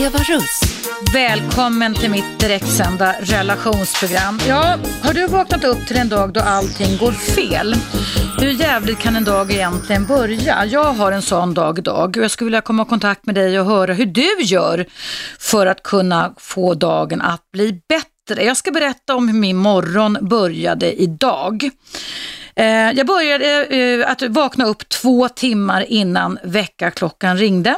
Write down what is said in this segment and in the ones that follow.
Eva Russ. Välkommen till mitt direktsända relationsprogram. Ja, har du vaknat upp till en dag då allting går fel? Hur jävligt kan en dag egentligen börja? Jag har en sån dag idag och jag skulle vilja komma i kontakt med dig och höra hur du gör för att kunna få dagen att bli bättre. Jag ska berätta om hur min morgon började idag. Eh, jag började eh, att vakna upp två timmar innan väckarklockan ringde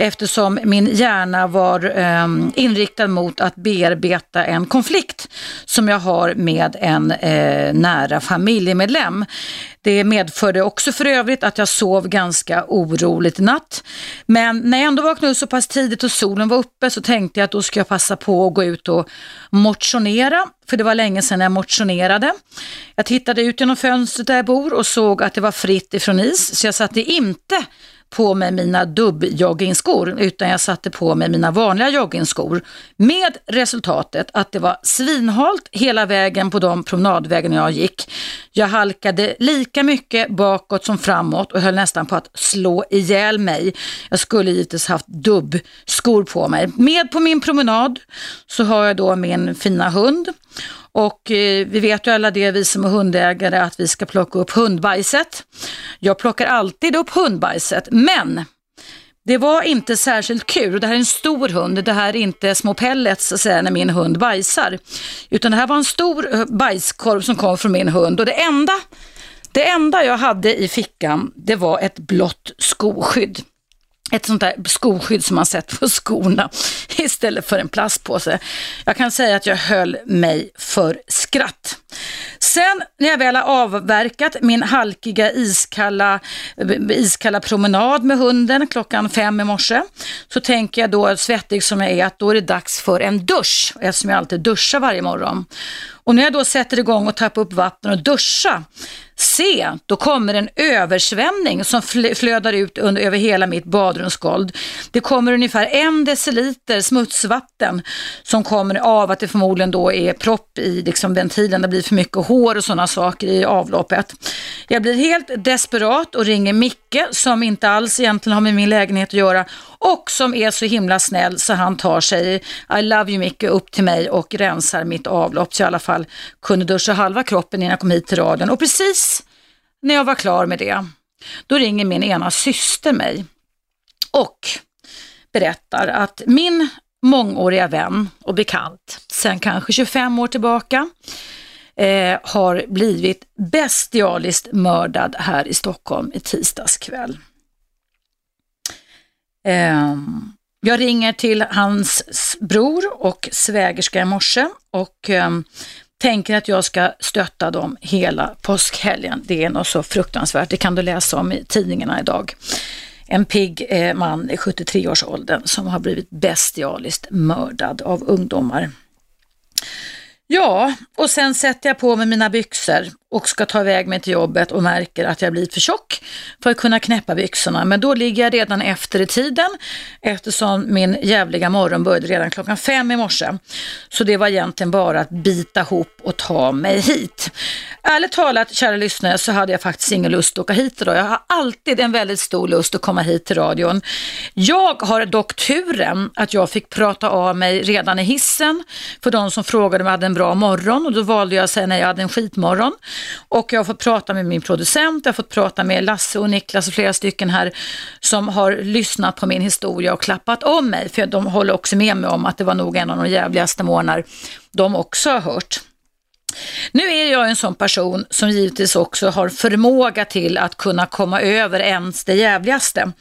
eftersom min hjärna var eh, inriktad mot att bearbeta en konflikt som jag har med en eh, nära familjemedlem. Det medförde också för övrigt att jag sov ganska oroligt i natt. Men när jag ändå vaknade upp så pass tidigt och solen var uppe så tänkte jag att då ska jag passa på att gå ut och motionera. För det var länge sedan jag motionerade. Jag tittade ut genom fönstret där jag bor och såg att det var fritt ifrån is. Så jag satte inte på mig mina dubbjoggingskor utan jag satte på mig mina vanliga joggingskor med resultatet att det var svinhalt hela vägen på de promenadvägarna jag gick. Jag halkade lika mycket bakåt som framåt och höll nästan på att slå ihjäl mig. Jag skulle givetvis haft dubbskor på mig. Med på min promenad så har jag då min fina hund och eh, vi vet ju alla det, vi som är hundägare, att vi ska plocka upp hundbajset. Jag plockar alltid upp hundbajset, men det var inte särskilt kul. Det här är en stor hund, det här är inte små pellets så att säga, när min hund bajsar. Utan det här var en stor eh, bajskorv som kom från min hund och det enda, det enda jag hade i fickan, det var ett blått skoskydd ett sånt där skoskydd som man sett på skorna istället för en plastpåse. Jag kan säga att jag höll mig för skratt. Sen när jag väl har avverkat min halkiga iskalla, iskalla promenad med hunden klockan fem i morse så tänker jag då, svettig som jag är, att då är det dags för en dusch eftersom jag alltid duschar varje morgon. Och när jag då sätter igång och tappar upp vatten och duscha Se, då kommer en översvämning som flödar ut under, över hela mitt badrumsgolv. Det kommer ungefär en deciliter smutsvatten som kommer av att det förmodligen då är propp i liksom ventilen. Det blir för mycket hår och sådana saker i avloppet. Jag blir helt desperat och ringer Micke som inte alls egentligen har med min lägenhet att göra och som är så himla snäll så han tar sig, I love you Micke, upp till mig och rensar mitt avlopp så jag i alla fall kunde duscha halva kroppen innan jag kom hit till radion. Och precis när jag var klar med det, då ringer min ena syster mig och berättar att min mångåriga vän och bekant, sen kanske 25 år tillbaka, eh, har blivit bestialiskt mördad här i Stockholm i tisdags kväll. Eh, jag ringer till hans bror och svägerska i morse och eh, tänker att jag ska stötta dem hela påskhelgen. Det är något så fruktansvärt, det kan du läsa om i tidningarna idag. En pigg eh, man i 73-årsåldern som har blivit bestialiskt mördad av ungdomar. Ja, och sen sätter jag på mig mina byxor och ska ta iväg mig till jobbet och märker att jag blivit för tjock för att kunna knäppa byxorna. Men då ligger jag redan efter i tiden eftersom min jävliga morgon började redan klockan fem i morse. Så det var egentligen bara att bita ihop och ta mig hit. Ärligt talat, kära lyssnare, så hade jag faktiskt ingen lust att åka hit idag. Jag har alltid en väldigt stor lust att komma hit till radion. Jag har dock turen att jag fick prata av mig redan i hissen för de som frågade om jag hade en bra morgon och då valde jag att säga nej, jag hade en skitmorgon. Och jag har fått prata med min producent, jag har fått prata med Lasse och Niklas och flera stycken här som har lyssnat på min historia och klappat om mig. För de håller också med mig om att det var nog en av de jävligaste månader de också har hört. Nu är jag en sån person som givetvis också har förmåga till att kunna komma över ens det jävligaste.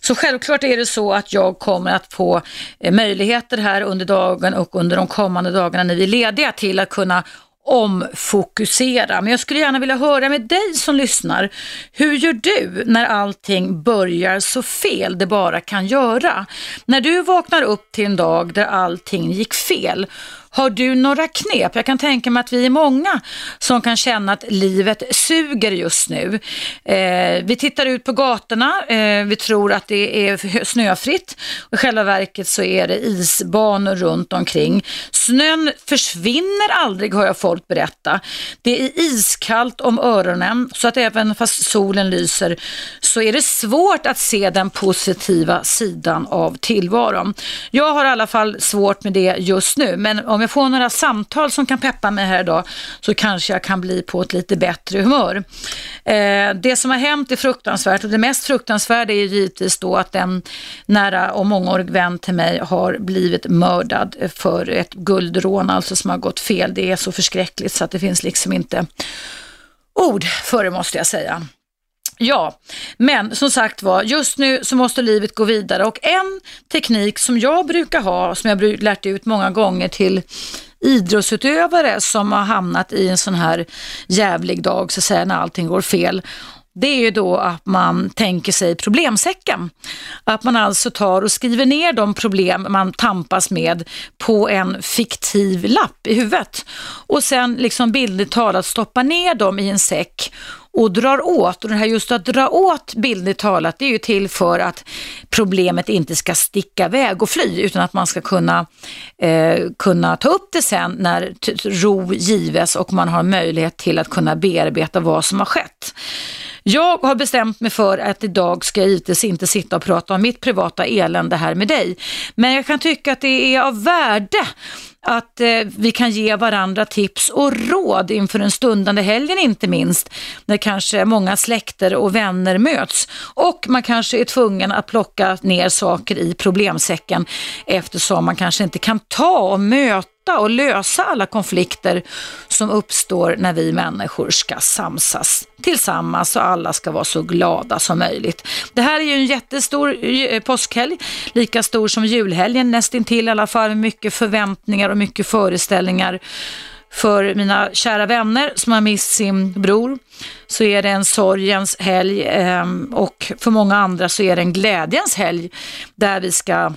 Så självklart är det så att jag kommer att få eh, möjligheter här under dagen och under de kommande dagarna när vi är lediga till att kunna omfokusera. Men jag skulle gärna vilja höra med dig som lyssnar. Hur gör du när allting börjar så fel det bara kan göra? När du vaknar upp till en dag där allting gick fel, har du några knep? Jag kan tänka mig att vi är många som kan känna att livet suger just nu. Eh, vi tittar ut på gatorna, eh, vi tror att det är snöfritt och i själva verket så är det isbanor runt omkring. Snön försvinner aldrig har jag folk berätta. Det är iskallt om öronen så att även fast solen lyser så är det svårt att se den positiva sidan av tillvaron. Jag har i alla fall svårt med det just nu men om jag får några samtal som kan peppa mig här idag så kanske jag kan bli på ett lite bättre humör. Eh, det som har hänt är fruktansvärt och det mest fruktansvärda är givetvis då att en nära och mångårig vän till mig har blivit mördad för ett guldrån alltså som har gått fel. Det är så förskräckligt så att det finns liksom inte ord för det måste jag säga. Ja, men som sagt var, just nu så måste livet gå vidare och en teknik som jag brukar ha, som jag lärt ut många gånger till idrottsutövare som har hamnat i en sån här jävlig dag, så att säga, när allting går fel det är ju då att man tänker sig problemsäcken. Att man alltså tar och skriver ner de problem man tampas med på en fiktiv lapp i huvudet. Och sen liksom bildligt talat stoppa ner dem i en säck och drar åt. Och det här just att dra åt bildligt talat, det är ju till för att problemet inte ska sticka iväg och fly, utan att man ska kunna, eh, kunna ta upp det sen när ro gives och man har möjlighet till att kunna bearbeta vad som har skett. Jag har bestämt mig för att idag ska jag givetvis inte sitta och prata om mitt privata elände här med dig. Men jag kan tycka att det är av värde att eh, vi kan ge varandra tips och råd inför den stundande helgen inte minst, när kanske många släkter och vänner möts. Och man kanske är tvungen att plocka ner saker i problemsäcken eftersom man kanske inte kan ta och möta och lösa alla konflikter som uppstår när vi människor ska samsas tillsammans och alla ska vara så glada som möjligt. Det här är ju en jättestor eh, påskhelg, lika stor som julhelgen nästintill i alla fall, mycket förväntningar och mycket föreställningar. För mina kära vänner som har mist sin bror så är det en sorgens helg ehm, och för många andra så är det en glädjens helg där vi ska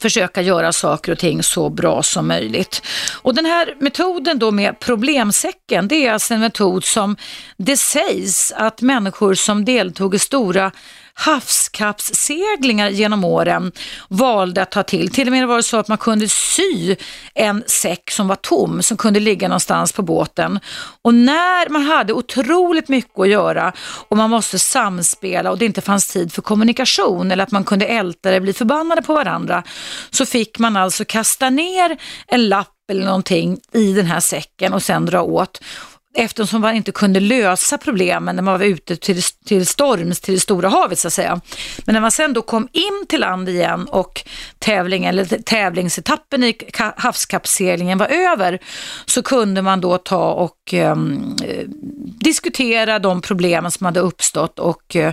försöka göra saker och ting så bra som möjligt. Och den här metoden då med problemsäcken, det är alltså en metod som det sägs att människor som deltog i stora havskappsseglingar genom åren valde att ta till. Till och med var det så att man kunde sy en säck som var tom, som kunde ligga någonstans på båten. Och när man hade otroligt mycket att göra och man måste samspela och det inte fanns tid för kommunikation eller att man kunde älta eller bli förbannade på varandra, så fick man alltså kasta ner en lapp eller någonting i den här säcken och sen dra åt eftersom man inte kunde lösa problemen när man var ute till, till storms, till det stora havet så att säga. Men när man sen då kom in till land igen och tävlingen, eller tävlingsetappen i havskappseglingen var över så kunde man då ta och ehm, eh, diskutera de problemen som hade uppstått och eh,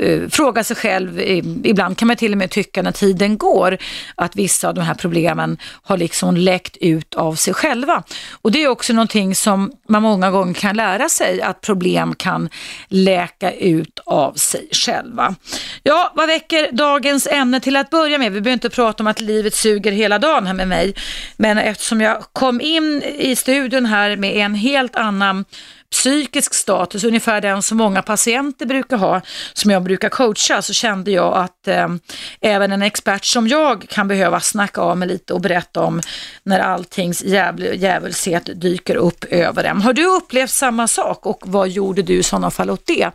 Eh, fråga sig själv, ibland kan man till och med tycka när tiden går, att vissa av de här problemen har liksom läckt ut av sig själva. Och det är också någonting som man många gånger kan lära sig, att problem kan läka ut av sig själva. Ja, vad väcker dagens ämne till att börja med? Vi behöver inte prata om att livet suger hela dagen här med mig, men eftersom jag kom in i studion här med en helt annan psykisk status, ungefär den som många patienter brukar ha, som jag brukar coacha, så kände jag att eh, även en expert som jag kan behöva snacka av mig lite och berätta om när alltings djävulshet dyker upp över en. Har du upplevt samma sak och vad gjorde du i sådana fall åt det?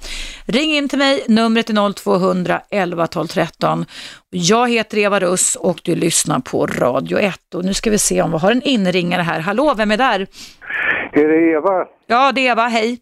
Ring in till mig, numret är 0200 11 12 13. Jag heter Eva Russ och du lyssnar på Radio 1 och nu ska vi se om vi har en inringare här. Hallå, vem är där? Är det Eva? Ja, det är Eva. Hej.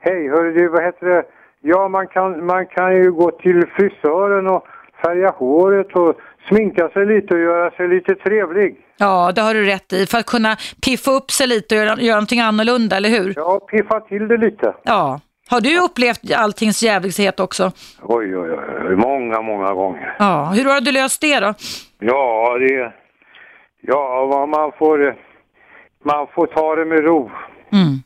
Hej, hörru du, vad heter det? Ja, man kan, man kan ju gå till frisören och färga håret och sminka sig lite och göra sig lite trevlig. Ja, det har du rätt i. För att kunna piffa upp sig lite och göra, göra någonting annorlunda, eller hur? Ja, piffa till det lite. Ja. Har du upplevt alltings jävlighet också? Oj, oj, oj. Många, många gånger. Ja. Hur har du löst det då? Ja, det... Ja, man får... Man får ta det med ro. Mm.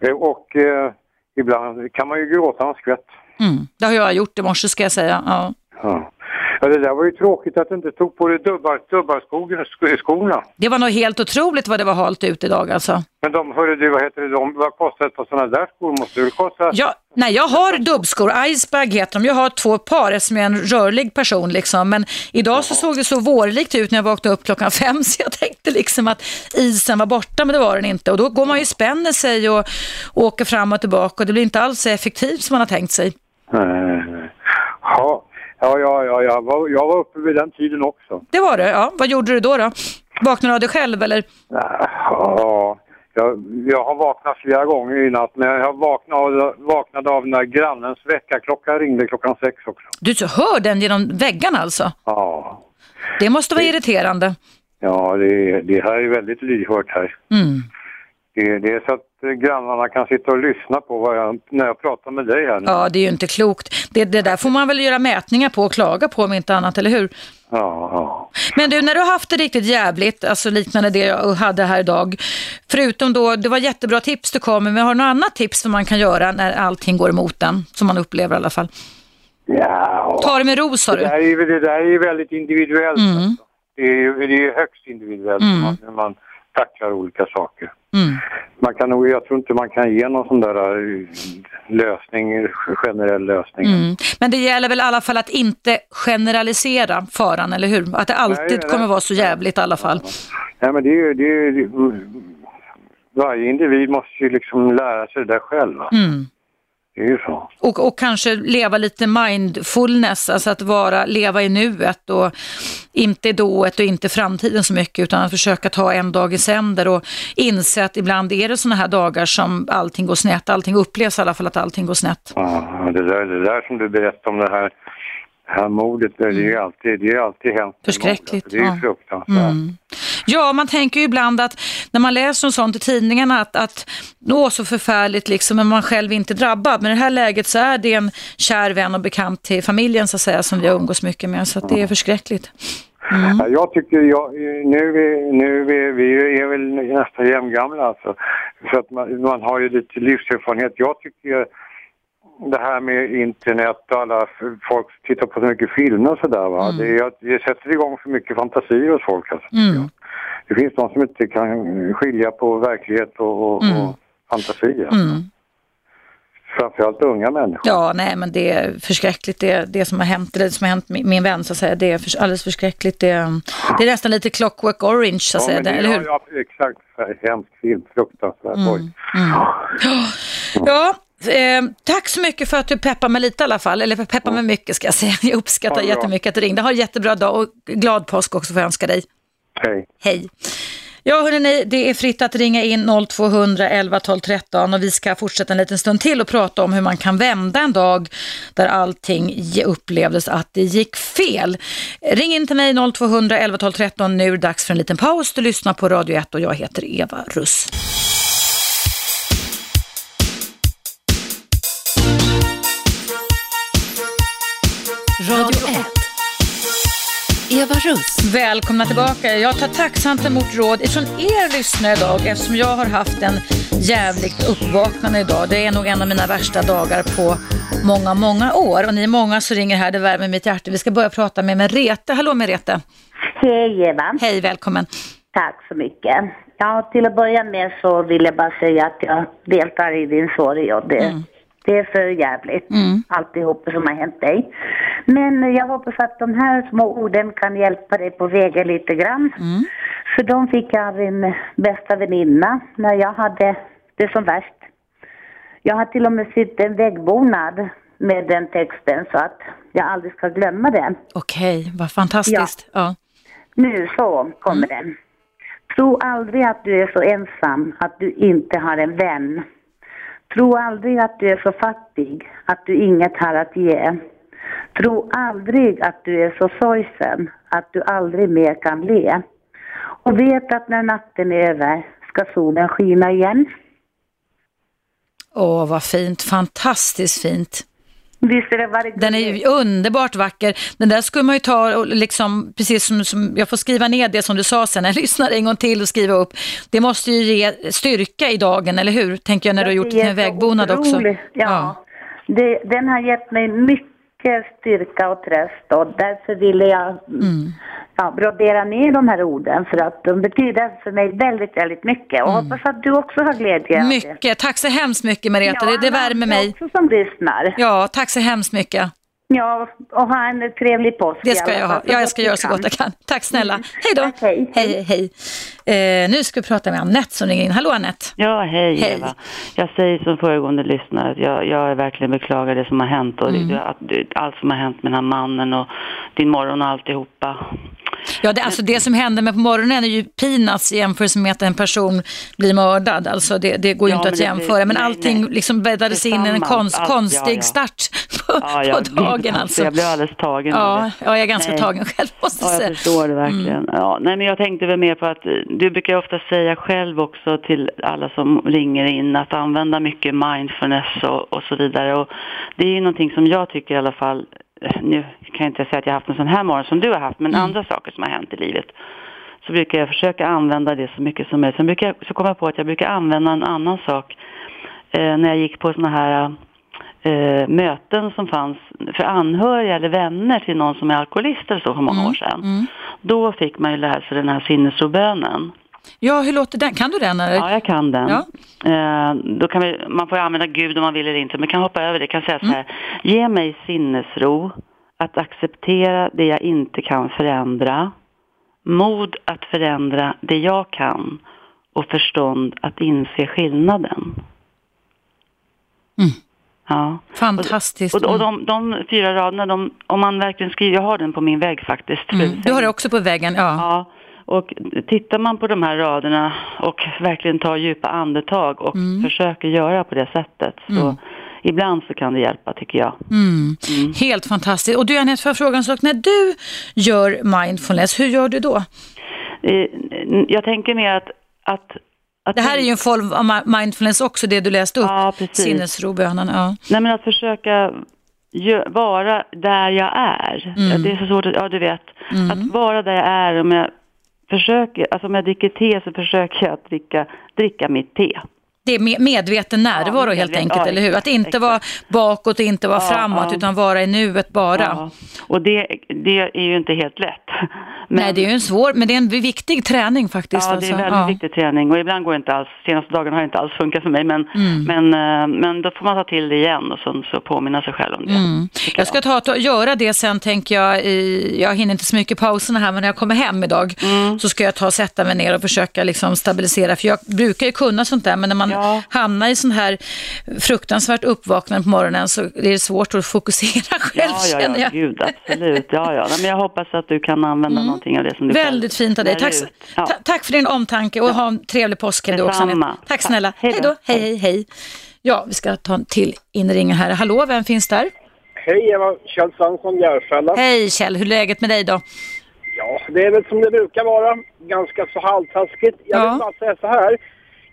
Eh, och eh, ibland kan man ju gråta en skvätt. Mm. Det har jag gjort i morse ska jag säga. Ja. ja. Ja, det där var ju tråkigt att du inte tog på dig dubbar, dubbarskogen i skorna. Det var nog helt otroligt vad det var halt ute idag alltså. Men de, hörru du, vad heter det, de, vad kostar ett par sådana där skor? Måste det kosta? Ja, nej, jag har dubbskor, Iceberg heter de. Jag har två par eftersom jag är en rörlig person liksom. Men idag så såg det så vårlikt ut när jag vaknade upp klockan fem så jag tänkte liksom att isen var borta men det var den inte. Och då går man ju spänner sig och, och åker fram och tillbaka och det blir inte alls så effektivt som man har tänkt sig. Nej. Ja, ja, ja, ja, jag var, jag var uppe vid den tiden också. Det var det, ja. Vad gjorde du då då? Vaknade du av dig själv eller? Ja, jag, jag har vaknat flera gånger i natt, men jag vaknade, vaknade av när grannens väckarklocka ringde klockan sex också. Du så hör den genom väggarna alltså? Ja. Det måste vara irriterande. Ja, det, det här är väldigt lyhört här. Mm. Det, är så att grannarna kan sitta och lyssna på jag, när jag pratar med dig här nu. Ja, det är ju inte klokt. Det, det där får man väl göra mätningar på och klaga på om inte annat, eller hur? Ja, ja. Men du, när du har haft det riktigt jävligt, alltså liknande det jag hade här idag, förutom då, det var jättebra tips du kom med, men har du något annat tips som man kan göra när allting går emot en, som man upplever i alla fall? Ja, Ta det med ro, sa det du. det där är ju väldigt individuellt. Mm. Alltså. Det, är, det är högst individuellt Mm. man, man tacklar olika saker. Mm. Man kan nog, jag tror inte man kan ge någon sån där eh, lösning, generell lösning. Mm. Men det gäller väl i alla fall att inte generalisera faran, eller hur? Att det alltid nej. kommer vara så jävligt i alla fall. Nej, men det är ju, det är ju, varje individ måste ju liksom lära sig det där själv. Mm. Det är ju så. Och, och kanske leva lite mindfulness, alltså att vara, leva i nuet och inte dået och inte framtiden så mycket utan att försöka ta en dag i sänder och inse att ibland är det sådana här dagar som allting går snett, allting upplevs i alla fall att allting går snett. Ja, det där, det där som du berättade om det här, det här mordet, det är ju alltid, det är alltid. Mm. Förskräckligt, Det är ju ja. fruktansvärt. Mm. Ja, man tänker ju ibland att när man läser om sånt i tidningarna att, att nå så förfärligt liksom, men man själv inte drabbad. Men i det här läget så är det en kär vän och bekant till familjen så att säga som vi har umgås mycket med. Så det är förskräckligt. Mm. Ja, jag tycker, jag, nu, nu är, vi är väl nästan jämngamla alltså. Så att man, man har ju lite livserfarenhet. Jag tycker det här med internet och alla folk tittar på så mycket filmer och sådär va. Det, är- det sätter igång för mycket fantasier hos folk alltså. Mm. Det finns de som inte kan skilja på verklighet och, och, Mm. och fantasi. Alltså. Mm. Framförallt unga människor. Ja, nej men det är förskräckligt det, det som har hänt, eller det som har hänt min, min vän så att säga. Det är för, alldeles förskräckligt. Det, det är nästan lite clockwork orange så att säga, men det, eller hur? Ja, ja, exakt. Hemsk film, fruktansvärt. Oj. Mm. Ja, eh, tack så mycket för att du peppar mig lite i alla fall. Eller peppar mig mycket ska jag säga. Jag uppskattar Ja, jättemycket att du ringde. Ha en jättebra dag och glad påsk också får jag önska dig. Hej. Hej. Ja, hörrni, det är fritt att ringa in 0200 11 12 13 och vi ska fortsätta en liten stund till och prata om hur man kan vända en dag där allting upplevdes att det gick fel. Ring in till mig 0200 11 12 13. Nu är det dags för en liten paus. Du lyssnar på Radio 1 och jag heter Eva Russ. Radio 1. Eva Russ. Välkomna tillbaka. Jag tar tacksamt emot råd ifrån er lyssnare idag eftersom jag har haft en jävligt uppvaknande idag. Det är nog en av mina värsta dagar på många, många år. Och ni är många som ringer här, det värmer mitt hjärta. Vi ska börja prata med Merete. Hallå Merete. Hej Eva, Hej, välkommen. tack så mycket. Ja, till att börja med så vill jag bara säga att jag deltar i din sorg och det, det är för jävligt Mm. alltihop som har hänt dig. Men jag hoppas att de här små orden kan hjälpa dig på vägen lite grann. Mm. För de fick jag av min bästa väninna när jag hade det som värst. Jag har till och med sytt en väggbonad med den texten så att jag aldrig ska glömma den. Okej, vad fantastiskt. Ja. Nu så kommer den. Tro aldrig att du är så ensam att du inte har en vän. Tro aldrig att du är så fattig att du inget har att ge. Tro aldrig att du är så sorgsen att du aldrig mer kan le. Och vet att när natten är över ska solen skina igen. Åh, vad fint. Fantastiskt fint. Visst är det varit Den är ju underbart vacker. Den där skulle man ju ta och liksom, precis som, som, jag får skriva ner det som du sa sen jag lyssnar en gång till och skriva upp. Det måste ju ge styrka i dagen, eller hur? Tänker jag när du har gjort din vägbonad så också. otroligt, Ja. Det, den har gett mig mycket mycket styrka och tröst och därför ville jag mm. ja, brodera ner de här orden för att de betyder för mig väldigt, väldigt mycket och mm. hoppas att du också har glädje av det. Mycket, tack så hemskt mycket Marita, ja, det, det värmer mig. också som lyssnar. Ja, tack så hemskt mycket. Ja, och ha en trevlig påsk. Det ska jag ha. Ja, jag ska göra så gott jag kan. Tack snälla. Mm. Hej då. Tack, hej. Hej, hej. Eh, nu ska vi prata med Annette som ringer in. Hallå Annette. Ja, hej, hej. Eva. Jag säger som föregående lyssnare att jag, jag verkligen beklagar det som har hänt och mm. det, allt som har hänt med den här mannen och din morgon och alltihopa. Ja, det, alltså det som händer med på morgonen är ju peanuts i jämförelse med att en person blir mördad. Alltså det, det går ju ja, inte att jämföra. Men nej, allting nej. liksom bäddades in i en konst, konstig ja, ja. start på, på dagen. Alltså. Jag blev alldeles tagen ja, ja, jag är ganska nej. tagen själv måste jag säga. jag förstår det verkligen. Mm. Ja, nej, men jag tänkte väl mer på att du brukar ofta säga själv också till alla som ringer in att använda mycket mindfulness och, och så vidare. Och det är ju någonting som jag tycker i alla fall nu kan jag inte säga att jag har haft en sån här morgon som du har haft, men mm. andra saker som har hänt i livet, så brukar jag försöka använda det så mycket som möjligt. Sen brukar jag, så kommer jag på att jag brukar använda en annan sak eh, när jag gick på såna här eh, möten som fanns för anhöriga eller vänner till någon som är alkoholist eller så för många mm. år sedan. Mm. Då fick man ju lära sig den här sinnesrobönen. Ja, hur låter den? Kan du den? Eller? Ja, jag kan den. Ja. Eh, då kan vi, man får använda Gud om man vill eller inte, men kan hoppa över det. kan säga så här, mm. ge mig sinnesro att acceptera det jag inte kan förändra, mod att förändra det jag kan och förstånd att inse skillnaden. Mm. Ja. Fantastiskt. Och, och, och de, de, fyra raderna, de, om man verkligen skriver, jag har den på min vägg faktiskt. Mm. Du har det också på väggen, ja. ja. Och tittar man på de här raderna och verkligen tar djupa andetag och mm. försöker göra på det sättet så mm. Ibland så kan det hjälpa tycker jag. Mm. mm. Helt fantastiskt. Och du Anette, för frågan sak, när du gör mindfulness, hur gör du då? Eh, jag tänker mer att, att att det här är ju en form av mindfulness också, det du läste upp, ja, sinnesrobönen. Ja. Nej men att försöka vara där jag är. Mm. Det är så svårt, att, ja du vet, mm. att vara där jag är, om jag försöker, alltså om jag dricker te så försöker jag att dricka, dricka mitt te. Det är medveten närvaro ja, helt enkelt, ja, eller hur? Att inte exakt. vara bakåt och inte vara ja, framåt, utan vara i nuet bara. Och det, det är ju inte helt lätt. Men, Nej, det är ju en svår, men det är en viktig träning faktiskt. Ja, det är en alltså. väldigt viktig träning och ibland går det inte alls, senaste dagarna har det inte alls funkat för mig, men, mm. men, eh, men då får man ta till det igen och så, så påminna sig själv om det. Mm. Jag ska ta och göra det sen tänker jag, i, jag hinner inte så mycket pauserna här, men när jag kommer hem idag mm. så ska jag ta och sätta mig ner och försöka liksom stabilisera, för jag brukar ju kunna sånt där, men när man ja. hamnar i sån här fruktansvärt uppvaknande på morgonen så är det svårt att fokusera själv ja, ja, ja, gud absolut. Ja, ja. Men jag hoppas att du kan använda mm. någonting av det som du Väldigt fint av dig. Tack, ja. tack för din omtanke och ha en trevlig påsk du också. Tack snälla. Hej då. Hej, hej, hej. Ja, vi ska ta en till inringning här. Hallå, vem finns där? Hej Eva, Kjell Svensson, Järfälla. Hej Kjell, hur är läget med dig då? Ja, det är väl som det brukar vara. Ganska så halvtaskigt. Jag ja. vill bara säga så här.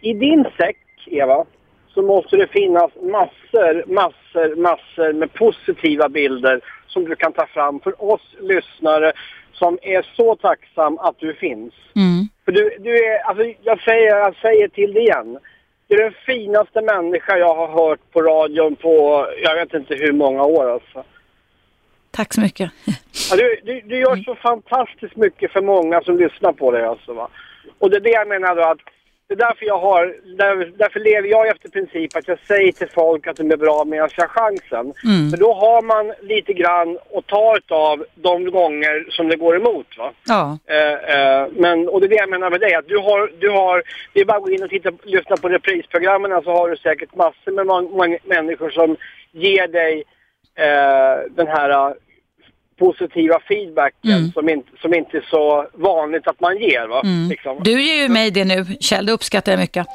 I din säck, Eva, så måste det finnas massor, massor, massor med positiva bilder som du kan ta fram för oss lyssnare som är så tacksam att du finns. Mm. För du, du är, alltså jag säger, jag säger till dig igen. Du är den finaste människa jag har hört på radion på, jag vet inte hur många år alltså. Tack så mycket. Ja, du, du, du gör så fantastiskt mycket för många som lyssnar på dig alltså va. Och det är det jag menar då att det är därför jag har, där, därför lever jag efter princip att jag säger till folk att de är bra medan jag har chansen. Mm. För då har man lite grann att ta av de gånger som det går emot. Va? Ja. Eh, eh, men, och det är det jag menar med dig, att du har, du har, det är bara att gå in och titta, lyssna på reprisprogrammen så har du säkert massor med människor som ger dig eh, den här positiva feedbacken mm. som, inte, som inte är så vanligt att man ger. Va? Mm. Liksom. Du ger ju mig det nu, Kjell, det uppskattar jag mycket.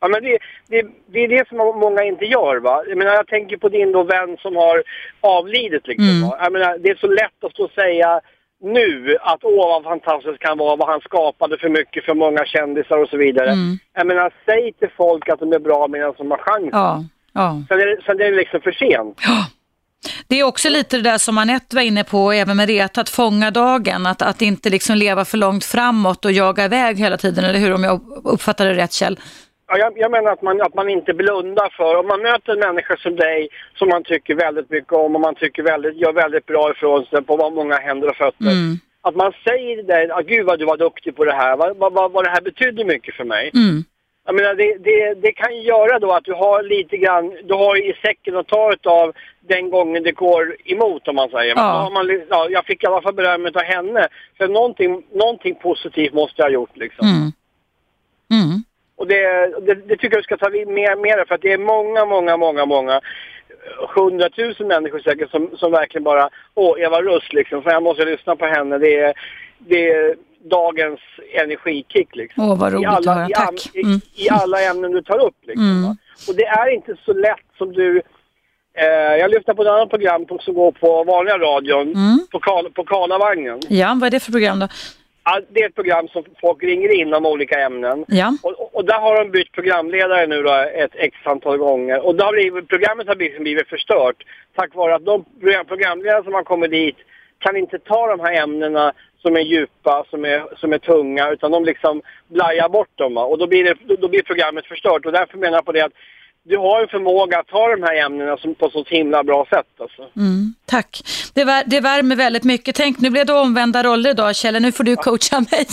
Ja, men det, det, det är det som många inte gör. Va? Jag, menar, jag tänker på din då vän som har avlidit. Liksom, mm. va? Jag menar, det är så lätt att stå och säga nu att åh vad fantastiskt kan vara, vad han skapade för mycket för många kändisar och så vidare. Mm. Jag menar, säg till folk att de är bra medan de har chansen. Ja, ja. Sen, är det, sen är det liksom för sent. Ja. Det är också lite det där som Anette var inne på, även med Reta, att fånga dagen, att, att inte liksom leva för långt framåt och jaga iväg hela tiden, eller hur? Om jag uppfattar det rätt Kjell? Ja, jag, jag menar att man, att man inte blundar för, om man möter människor som dig som man tycker väldigt mycket om och man tycker väldigt, gör väldigt bra ifrån sig på många händer och fötter. Mm. Att man säger det, ah, gud vad du var duktig på det här, vad, vad, vad, vad det här betydde mycket för mig. Mm. Jag menar, det, det, det kan ju göra då att du har lite grann, du har i säcken att ta av den gången det går emot om man säger. Ja. man, ja, jag fick i alla fall beröm av henne. För någonting, någonting positivt måste jag ha gjort liksom. Mm. Mm. Och det, det, det tycker jag du ska ta vid mer, mer för att det är många, många, många, många hundratusen människor säkert som, som verkligen bara, åh Eva Russ liksom, för jag måste lyssna på henne. Det är, det är dagens energikick liksom. Åh, vad I roligt alla, att höra. i, Tack. I, Mm. I alla ämnen du tar upp liksom. Mm. Och det är inte så lätt som du Eh, jag lyssnar på ett annat program som går på vanliga radion, Mm. på, Karl, på Karlavagnen. Ja, vad är det för program då? Ja, Det är ett program som folk ringer in om olika ämnen. Ja. Och, och där har de bytt programledare nu då ett x antal gånger. Och då har blivit, programmet har blivit, blivit förstört tack vare att de program, programledare som har kommit dit kan inte ta de här ämnena som är djupa, som är, som är tunga, utan de liksom blajar bort dem. Och då blir, det, då blir programmet förstört. Och därför menar jag på det att du har en förmåga att ta de här ämnena som, på så himla bra sätt. Alltså. Mm, tack. Det, vär, det värmer väldigt mycket. Tänk, nu blev det omvända roller idag, Kjell. Nu får du coacha mig.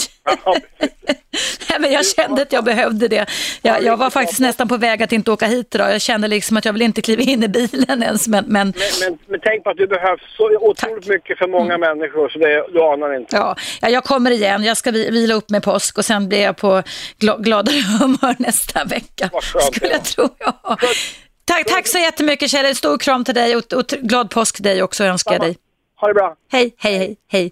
Ja, Nej, men jag kände att jag behövde det. Jag, jag var faktiskt nästan på väg att inte åka hit idag. Jag kände liksom att jag vill inte kliva in i bilen ens. Men, men Men, men, men tänk på att du behövs så otroligt Tack. Mm. mycket för många människor så det, du anar inte. ja, ja, jag kommer igen. Jag ska vi- vila upp med påsk och sen blir jag på gla, gladare humör nästa vecka. Vad skönt, Skulle ja. jag tro. Ja. Tack, tack så jättemycket Kjell. Stor kram till dig och, och glad påsk till dig också önskar jag dig. Ha det bra. Hej, hej, hej, hej.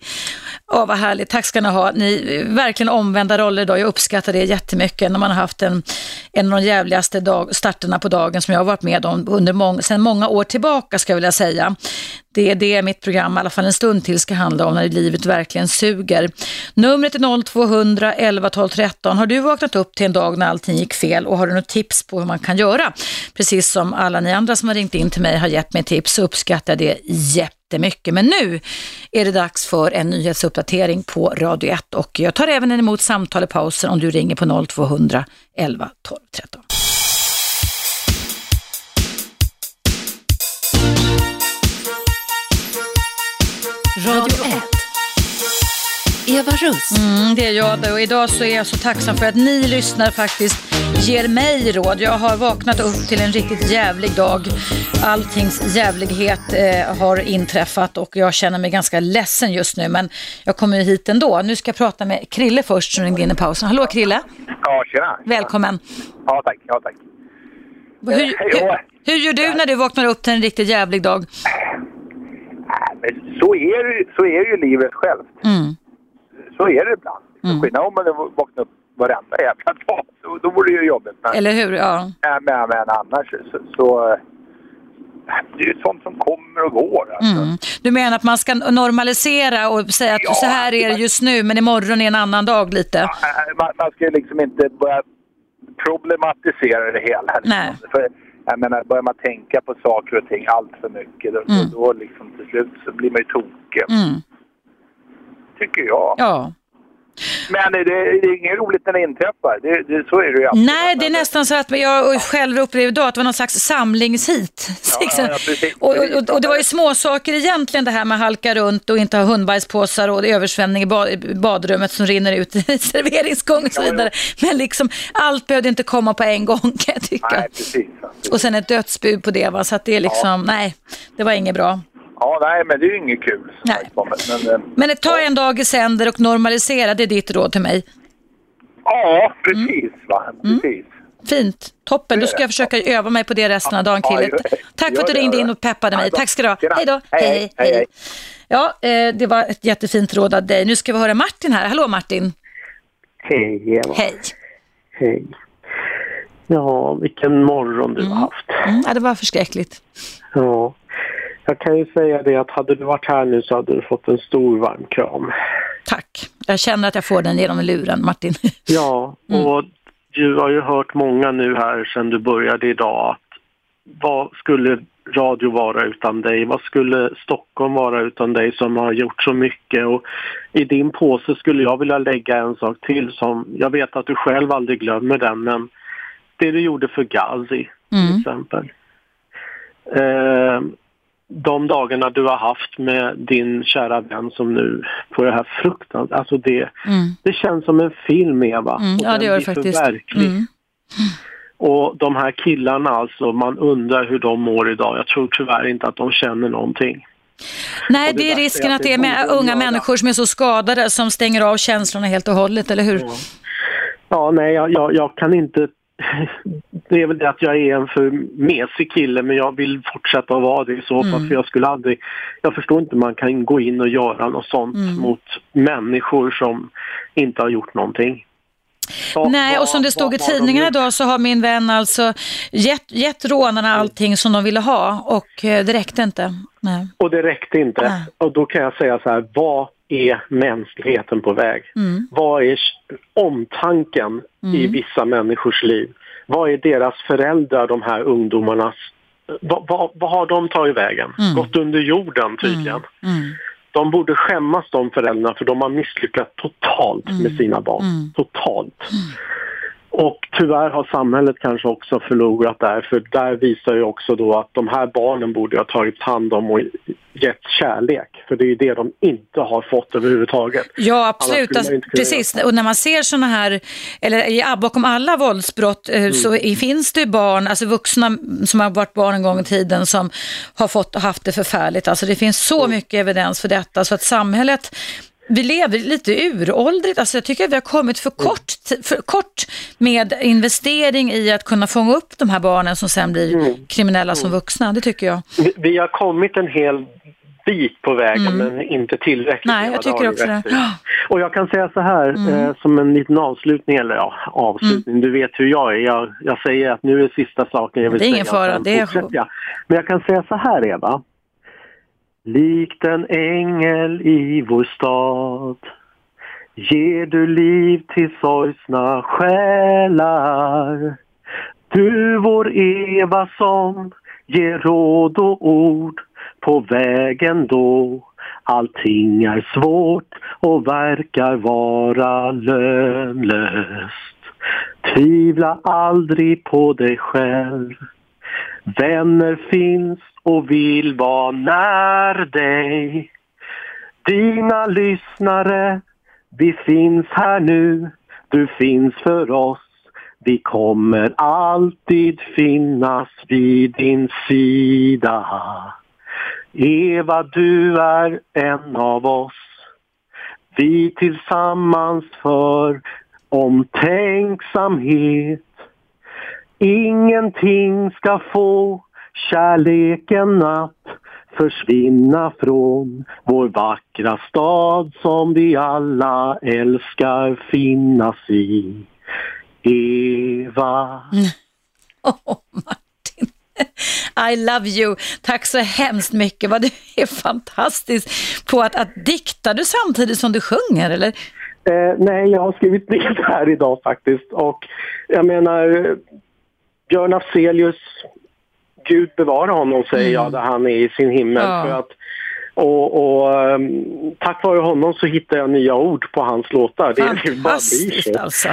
Åh, vad härligt. Tack ska ni ha. Ni verkligen omvända roller idag. Jag uppskattar det jättemycket när man har haft en, en av de jävligaste dag, starterna på dagen som jag har varit med om under mång, sedan många år tillbaka ska jag vilja säga. Det är det mitt program, i alla fall en stund till, ska handla om när livet verkligen suger. Numret är 0200 11 12 13. Har du vaknat upp till en dag när allting gick fel och har du något tips på hur man kan göra? Precis som alla ni andra som har ringt in till mig har gett mig tips så uppskattar jag det jättemycket. Men nu är det dags för en nyhetsuppdatering på Radio 1 och jag tar även emot samtal i pausen om du ringer på 0200 11 12 13. Radio 1. Eva Russ. Mm, det är jag det. och idag så är jag så tacksam för att ni lyssnar faktiskt ger mig råd. Jag har vaknat upp till en riktigt jävlig dag. Alltings jävlighet eh, har inträffat och jag känner mig ganska ledsen just nu men jag kommer ju hit ändå. Nu ska jag prata med Krille först som ringde in i pausen. Hallå Krille, Ja, tjena. välkommen. Ja, tack. Ja, tack. Hur, hur, hur gör du när du vaknar upp till en riktigt jävlig dag? Så är, så är ju livet självt. Mm. Så är det ibland. Mm. Skillnad om man vaknar upp varenda jävla dag. Då, då vore det ju jobbigt. Men, Eller hur? Ja. men, men, men annars så... så äh, det är ju sånt som kommer och går. Alltså. Mm. Du menar att man ska normalisera och säga att Ja, så här är det just nu men imorgon är en annan dag lite? Äh, Man, man ska ju liksom inte börja problematisera det hela. Liksom. Nej. För, jag menar, börjar man tänka på saker och ting allt för mycket då, Mm. då, då liksom till slut så blir man ju tokig. Mm. Tycker jag. Ja. Men det, det är inget roligt när det inträffar. Det, det, så är det ju alltid. Nej, det är nästan så att jag själv upplevde idag att det var någon slags samlingshit. Liksom. ja, precis. och, och, och det var ju små saker egentligen det här med halka runt och inte ha hundbajspåsar och översvämning i ba- i badrummet som rinner ut i serveringsgång och så Ja, vidare. Men liksom allt behövde inte komma på en gång kan jag tycka. Nej, precis. Och sen ett dödsbud på det va, så att det är liksom, nej, det var inget bra. Ja, nej, men det är ju inget kul. Nej. Men, men, eh, ta en dag i sänder och normalisera, det är ditt råd till mig. ja, precis va. Mm. Precis. Fint, toppen. Då ska jag försöka öva mig på det resten av dagen, det. Tack för att du ringde in och peppade mig. Bra. Tack ska du ha. Hej då. Hej, Hej. Ja, eh, det var ett jättefint råd av dig. Nu ska vi höra Martin här. Hallå Martin. Hej Eva. Hej. Hej. Ja, vilken morgon du har haft. Mm, ja, det var förskräckligt. Ja. Jag kan ju säga det att hade du varit här nu så hade du fått en stor varm kram. Tack. Jag känner att jag får den genom luren, Martin. Ja, och du har ju hört många nu här sedan du började idag att vad skulle radio vara utan dig? Vad skulle Stockholm vara utan dig som har gjort så mycket? Och I din påse skulle jag vilja lägga en sak till som jag vet att du själv aldrig glömmer den men det du gjorde för Gazi till Mm. exempel. Eh, de dagarna du har haft med din kära vän som nu får det här fruktansvärt, alltså det, Mm. det känns som en film Eva. Mm. Ja, det gör det faktiskt. Mm. Och de här killarna alltså, man undrar hur de mår idag. Jag tror tyvärr inte att de känner någonting. Nej, det det är risken att det är med unga människor som är så skadade som stänger av känslorna helt och hållet, eller hur? Ja, nej, jag, jag, jag kan inte... Det är väl det att jag är en för mesig kille, men jag vill fortsätta att vara det i så fall. Mm. För jag skulle aldrig... Jag förstår inte hur man kan gå in och göra något sånt Mm. mot människor som inte har gjort någonting. Ja, Nej, och som det stod i tidningarna idag så har min vän alltså gett, gett rånarna allting som de ville ha och eh, det räckte inte. Nej. Och det räckte inte. Nej. Och då kan jag säga så här, vad är mänskligheten på väg? Mm. Vad är omtanken i vissa människors liv? Vad är deras föräldrar, de här ungdomarnas... Vad, vad, vad har de tagit vägen? Mm. Gått under jorden tydligen. Mm. De borde skämmas de föräldrarna för de har misslyckats totalt med sina barn. Mm. Totalt. Och tyvärr har samhället kanske också förlorat där för där visar ju också då att de här barnen borde ha tagits hand om och gett kärlek. För det är ju det de inte har fått överhuvudtaget. Ja, absolut. Precis. Och när man ser sådana här, eller ja, bakom alla våldsbrott Mm. eh, så i- finns det ju barn, alltså vuxna som har varit barn en gång i tiden som har fått, haft det förfärligt. Alltså det finns så Mm. mycket evidens för detta så att samhället vi lever lite uråldrigt, alltså jag tycker att vi har kommit för Mm. kort, för kort med investering i att kunna fånga upp de här barnen som sen blir Mm. kriminella som vuxna, det tycker jag. Vi, vi har kommit en hel bit på vägen men inte tillräckligt. Mm. Nej, jag tycker också det. Och jag kan säga så här eh, som en liten avslutning, eller ja, avslutning, Mm. du vet hur jag är. Jag, jag säger att nu är sista saken jag vill Det är ingen säga. fara, det är- jag. Men jag kan säga så här Eva. Likt en ängel i vår stad ger du liv till sorgsna själar. Du vår Eva som ger råd och ord på vägen då allting är svårt och verkar vara lönlöst. Tvivla aldrig på dig själv. Vänner finns och vill vara när dig. Dina lyssnare, vi finns här nu. Du finns för oss. Vi kommer alltid finnas vid din sida. Eva, du är en av oss. Vi tillsammans för omtänksamhet. Ingenting ska få kärleken att försvinna från vår vackra stad som vi alla älskar finnas i. Eva. Åh, Martin. I love you. Tack så hemskt mycket. Vad du är fantastisk på att, att dikta du samtidigt som du sjunger, eller? Eh, nej, jag har skrivit ner det här idag faktiskt. Och jag menar, Björn Afzelius, Gud bevara honom säger jag, där han är i sin himmel. Ja. För att, och, och ehm, tack vare honom så hittar jag nya ord på hans låtar. Det, det bara blir Fantastiskt så. alltså.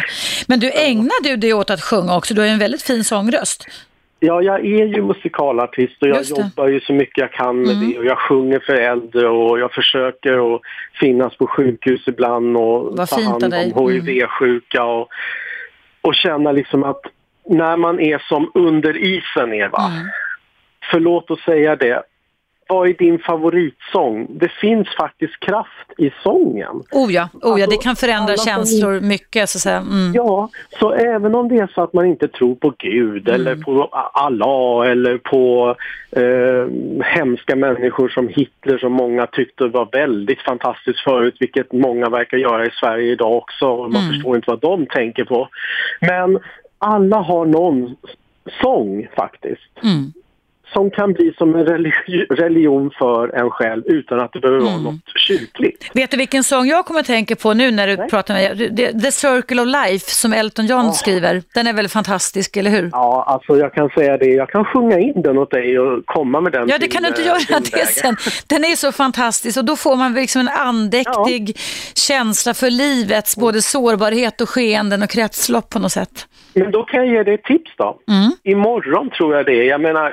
Men du ägnar du dig åt att sjunga också? Du har ju en väldigt fin sångröst. Ja, jag är ju musikalartist och jag. Mm. jobbar ju så mycket jag kan med det. Och jag sjunger för äldre och jag försöker att finnas på sjukhus ibland och Vad ta hand om Mm. HIV-sjuka och, och känna liksom att när man är som under isen, Eva, Mm. förlåt att säga det, vad är din favoritsång? Det finns faktiskt kraft i sången. Oh ja, oh ja det Alltså, kan förändra alla som- känslor mycket. Så att. Mm. Ja, så även om det är så att man inte tror på Gud eller på Allah eller på eh, hemska människor som Hitler som många tyckte var väldigt fantastiskt förut, vilket många verkar göra i Sverige idag också. Man förstår inte vad de tänker på. Men alla har någon sång faktiskt. Mm som kan bli som en religi- religion för en själv utan att det behöver vara något kyrkligt. Vet du vilken sång jag kommer att tänka på nu när du pratar med mig? The- Circle of Life som Elton John skriver. Den är väl fantastisk, eller hur? Ja, alltså jag kan säga det. Jag kan sjunga in den åt dig och komma med den Ja, det kan du inte eh, göra det sen. Den är så fantastisk och då får man liksom en andäktig känsla för livets både sårbarhet och skeenden och kretslopp på något sätt. Men då kan jag ge dig ett tips då. Mm. Imorgon tror jag det är. Jag menar,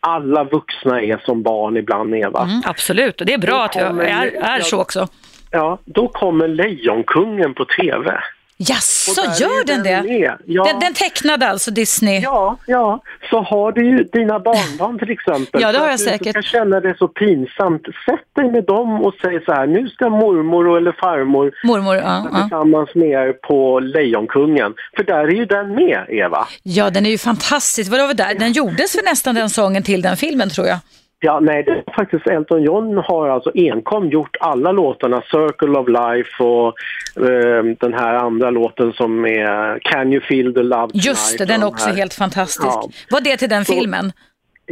alla vuxna är som barn ibland, Eva. Mm, absolut, och det är bra Då att jag är, är så också. Ja, då kommer Lejonkungen på TV. Jaså, gör den den det? med. Ja. Den, den tecknade alltså Disney? Ja, ja. Så har du ju dina barnbarn till exempel. Ja, det har jag du säkert. inte ska känna det så pinsamt. Sätt dig med dem och säg så här, nu ska mormor eller farmor Mormor, ja. sitta ja. tillsammans med er på Lejonkungen. För där är ju den med, Eva. Ja, den är ju fantastisk. Vad var där? Den gjordes för nästan den sången till den filmen tror jag. Ja, nej, det är faktiskt Elton John har alltså enkom gjort alla låtarna, Circle of Life och eh, den här andra låten som är Can you feel the love tonight? Just det, den är också helt fantastisk. Ja. Var det till den Så- filmen?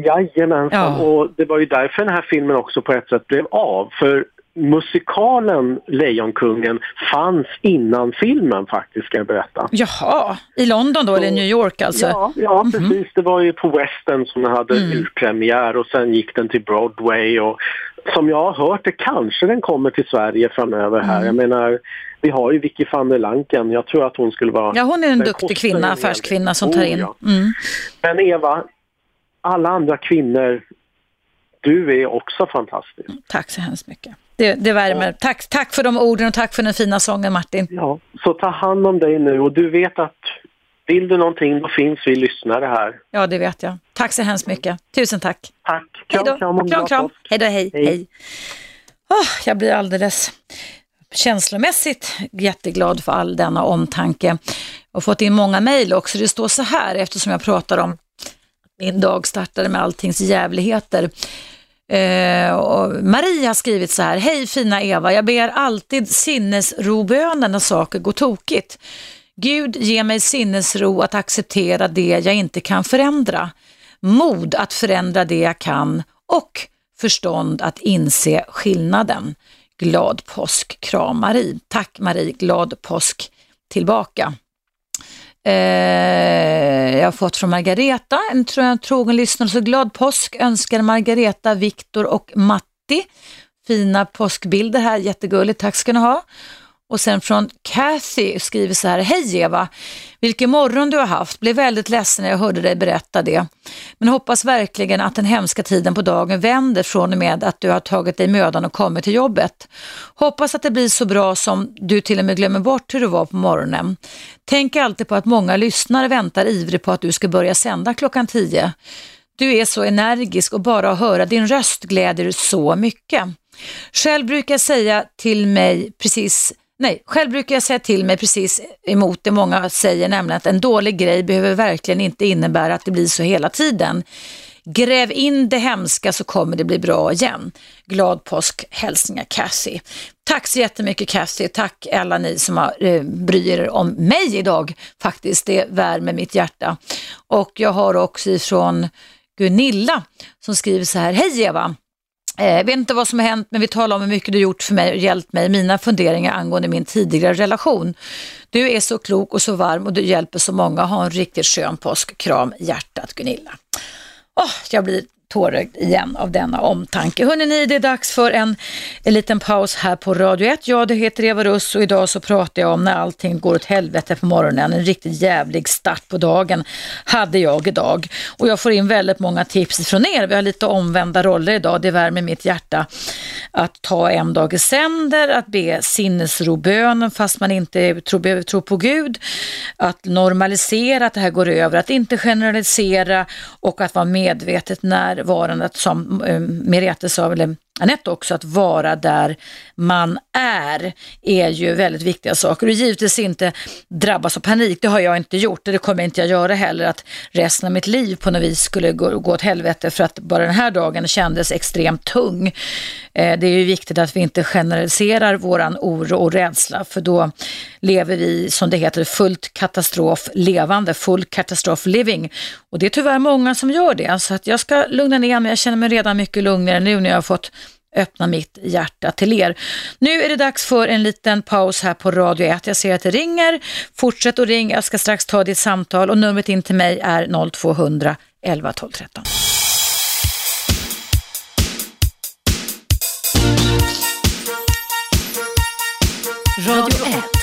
Jajamensan, Ja. och det var ju därför den här filmen också på ett sätt blev av. För musikalen Lejonkungen fanns innan filmen faktiskt, ska jag berätta. Jaha, i London då, eller i New York alltså? Ja, ja precis. Det var ju på Western som den hade urpremiär och sen gick den till Broadway och som jag har hört det kanske den kommer till Sverige framöver här. Jag menar, vi har ju Vicky van der Lanken. Jag tror att hon skulle vara... Ja, hon är en duktig kvinna, affärskvinna som tar Oh, in. ja. Mm. Men Eva, alla andra kvinnor, du är också fantastisk. Tack så hemskt mycket. Det, det värmer. Tack, tack för de orden och tack för den fina sången Martin. Ja, så ta hand om dig nu och du vet att vill du någonting då finns vi lyssnare här. Ja, det vet jag. Tack så hemskt mycket. Tusen tack. Tack. Kram, och kram, kram. påsk. Hej då, hej. Hej. hej. Åh, jag blir alldeles känslomässigt jätteglad för all denna omtanke. Har fått in många mejl också. Det står så här eftersom jag pratar om min dag startade med alltings jävligheter. Eh, Maria har skrivit så här, hej fina Eva, jag ber alltid sinnesrobönen när saker går tokigt. Gud ge mig sinnesro att acceptera det jag inte kan förändra, mod att förändra det jag kan och förstånd att inse skillnaden. Glad påsk, kram Marie. Tack Marie, glad påsk tillbaka. Eh, jag har fått från Margareta, en tro- en trogen lyssnare, så glad påsk önskar Margareta, Viktor och Matti. Fina påskbilder här, jättegulligt, tack ska ni ha. Och sen från Kathy skriver så här, hej Eva, vilken morgon du har haft, blev väldigt ledsen när jag hörde dig berätta det. Men hoppas verkligen att den hemska tiden på dagen vänder från och med att du har tagit dig mödan och kommit till jobbet. Hoppas att det blir så bra som du till och med glömmer bort hur du var på morgonen. Tänk alltid på att många lyssnare väntar ivrigt på att du ska börja sända klockan 10. Du är så energisk och bara att höra din röst gläder så mycket. Själv brukar jag säga till mig precis Nej, själv brukar jag säga till mig precis emot det många säger, nämligen att en dålig grej behöver verkligen inte innebära att det blir så hela tiden. Gräv in det hemska så kommer det bli bra igen. Glad påsk, hälsningar Cassie. Tack så jättemycket Cassie, tack alla ni som har eh, bryr er om mig idag faktiskt. Det värmer mitt hjärta. Och jag har också ifrån Gunilla som skriver så här, hej Eva. Jag vet inte vad som har hänt men vi talar om hur mycket du gjort för mig och hjälpt mig i mina funderingar angående min tidigare relation. Du är så klok och så varm och du hjälper så många. Ha en riktigt skön påsk. Kram hjärtat Gunilla. Oh, jag blir tårögd igen av denna omtanke. Hörrni, det är dags för en, en liten paus här på Radio 1. Jag det heter Eva Russ och idag så pratar jag om när allting går åt helvete på morgonen. En riktigt jävlig start på dagen hade jag idag. Och jag får in väldigt många tips från er. Vi har lite omvända roller idag. Det värmer mitt hjärta att ta en dag i sänder, att be sinnesrobönen fast man inte tror, behöver tro på Gud. Att normalisera att det här går över, att inte generalisera och att vara medvetet här varandet som eh, Merete sa, eller Anette också, att vara där man är, är ju väldigt viktiga saker. Och givetvis inte drabbas av panik, det har jag inte gjort och det kommer inte jag göra heller, att resten av mitt liv på något vis skulle gå, gå åt helvete för att bara den här dagen kändes extremt tung. Eh, det är ju viktigt att vi inte generaliserar våran oro och rädsla, för då lever vi, som det heter, fullt katastrof levande, full katastrof living. Och det är tyvärr många som gör det, så att jag ska lugna ner mig. Jag känner mig redan mycket lugnare nu när jag har fått öppna mitt hjärta till er. Nu är det dags för en liten paus här på Radio 1. Jag ser att det ringer. Fortsätt att ringa. Jag ska strax ta ditt samtal och numret in till mig är 0200 11 12 13. Radio 1.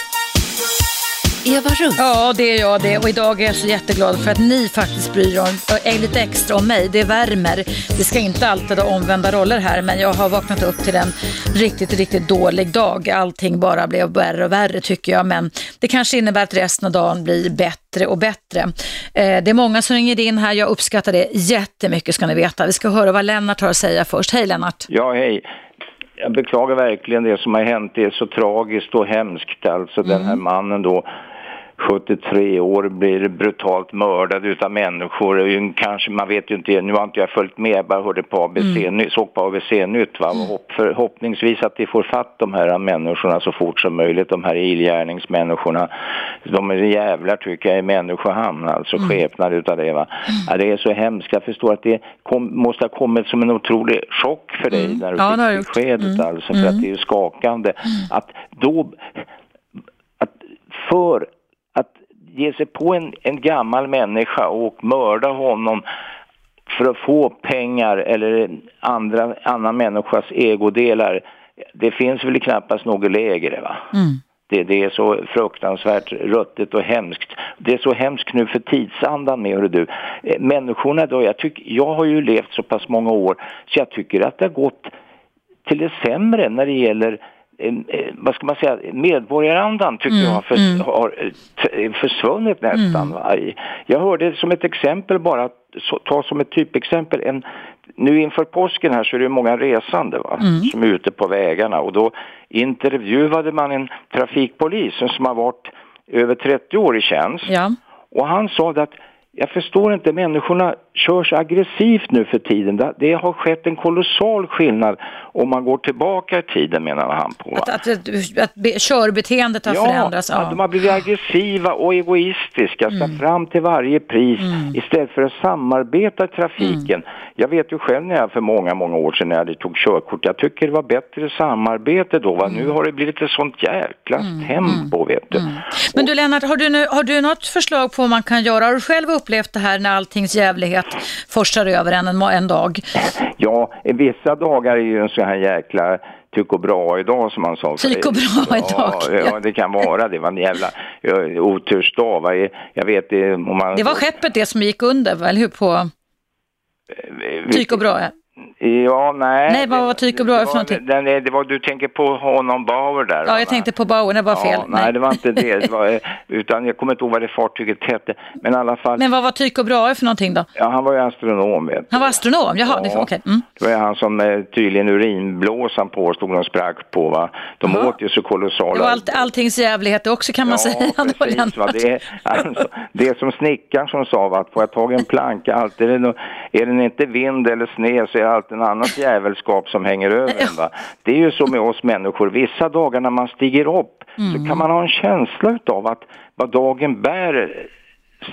Eva Russ. Ja, det är jag det. Och idag är jag så jätteglad för att ni faktiskt bryr er lite extra om mig. Det värmer. Det ska inte alltid ha omvända roller här, men jag har vaknat upp till en riktigt, riktigt dålig dag. Allting bara blev värre och värre tycker jag, men det kanske innebär att resten av dagen blir bättre och bättre. Eh, det är många som ringer in här. Jag uppskattar det jättemycket ska ni veta. Vi ska höra vad Lennart har att säga först. Hej Lennart! Ja, hej. Jag beklagar verkligen det som har hänt. Det är så tragiskt och hemskt. Alltså mm. den här mannen då 73 år blir brutalt mördad utav människor. Kanske, man vet ju inte, nu har inte jag följt med, jag bara hörde på ABC, mm. såg på ABC-nytt. Va? Mm. Hopp, förhoppningsvis att vi får fatt de här människorna så fort som möjligt, de här illgärningsmänniskorna. De är jävlar tycker jag i människohamn, alltså mm. skepnader utav det. Va? Mm. Ja, det är så hemskt, jag förstår att det kom, måste ha kommit som en otrolig chock för dig mm. när du ja, fick beskedet mm. alltså, för att det är ju skakande. Att då, att för ge sig på en, en gammal människa och mörda honom för att få pengar eller andra, annan människas ägodelar, det finns väl knappast något lägre va? Mm. Det, det, är så fruktansvärt ruttet och hemskt. Det är så hemskt nu för tidsandan med, du. Eh, människorna då, jag, tycker, jag har ju levt så pass många år så jag tycker att det har gått till det sämre när det gäller vad ska man säga, medborgarandan tycker mm, jag har, för, mm. har eh, försvunnit nästan. Mm. Jag hörde som ett exempel bara, ta som ett typexempel, en, nu inför påsken här så är det många resande va, mm. som är ute på vägarna och då intervjuade man en trafikpolis som har varit över 30 år i tjänst. Ja. Och han sa att jag förstår inte, människorna kör så aggressivt nu för tiden. Det har skett en kolossal skillnad om man går tillbaka i tiden menar han på. Att, att, att, att körbeteendet har ja, förändrats? Ja, att de har blivit aggressiva och egoistiska, ska mm. fram till varje pris mm. istället för att samarbeta i trafiken. Mm. Jag vet ju själv när jag för många, många år sedan när jag tog körkort, jag tycker det var bättre samarbete då. Va? Nu mm. har det blivit ett sånt jäkla mm. tempo, mm. vet du. Men du Lennart, har du, nu, har du något förslag på vad man kan göra? Har du själv upplevt det här när alltings jävlighet forsar över en, en, en dag? Ja, vissa dagar är ju en sån här jäkla tyck och bra idag som man sa. Tyck och bra idag. Ja, ja, det kan vara. Det var en jävla otursdag. Jag vet om man... Det var skeppet det som gick under, eller hur? På... Eh, tyck och bra, ja. Ja, nej. Nej, vad var Tycho Brahe för någonting? Den, det var, du tänker på honom Bauer där? Ja, jag tänkte på Bauer, det var fel. Ja, nej. nej. det var inte det. det var, utan jag kommer inte ihåg vad det fartyget hette. Men i alla fall. Men vad var Tycho Brahe för någonting då? Ja, han var ju astronom vet Han var astronom, jaha, ja, det, okay. Mm. det var han som eh, tydligen urinblåsan påstod de sprack på va. De Aha. åt ju så kolossala. Det var allt, alltings jävlighet också kan man ja, säga. Precis, va? Det, alltså, det är som snickaren som sa va, att får jag tag i en planka, alltid är, det, är den inte vind eller sned så är alltid en annat jävelskap som hänger över en. Va? Det är ju så med oss människor, vissa dagar när man stiger upp mm. så kan man ha en känsla av att vad dagen bär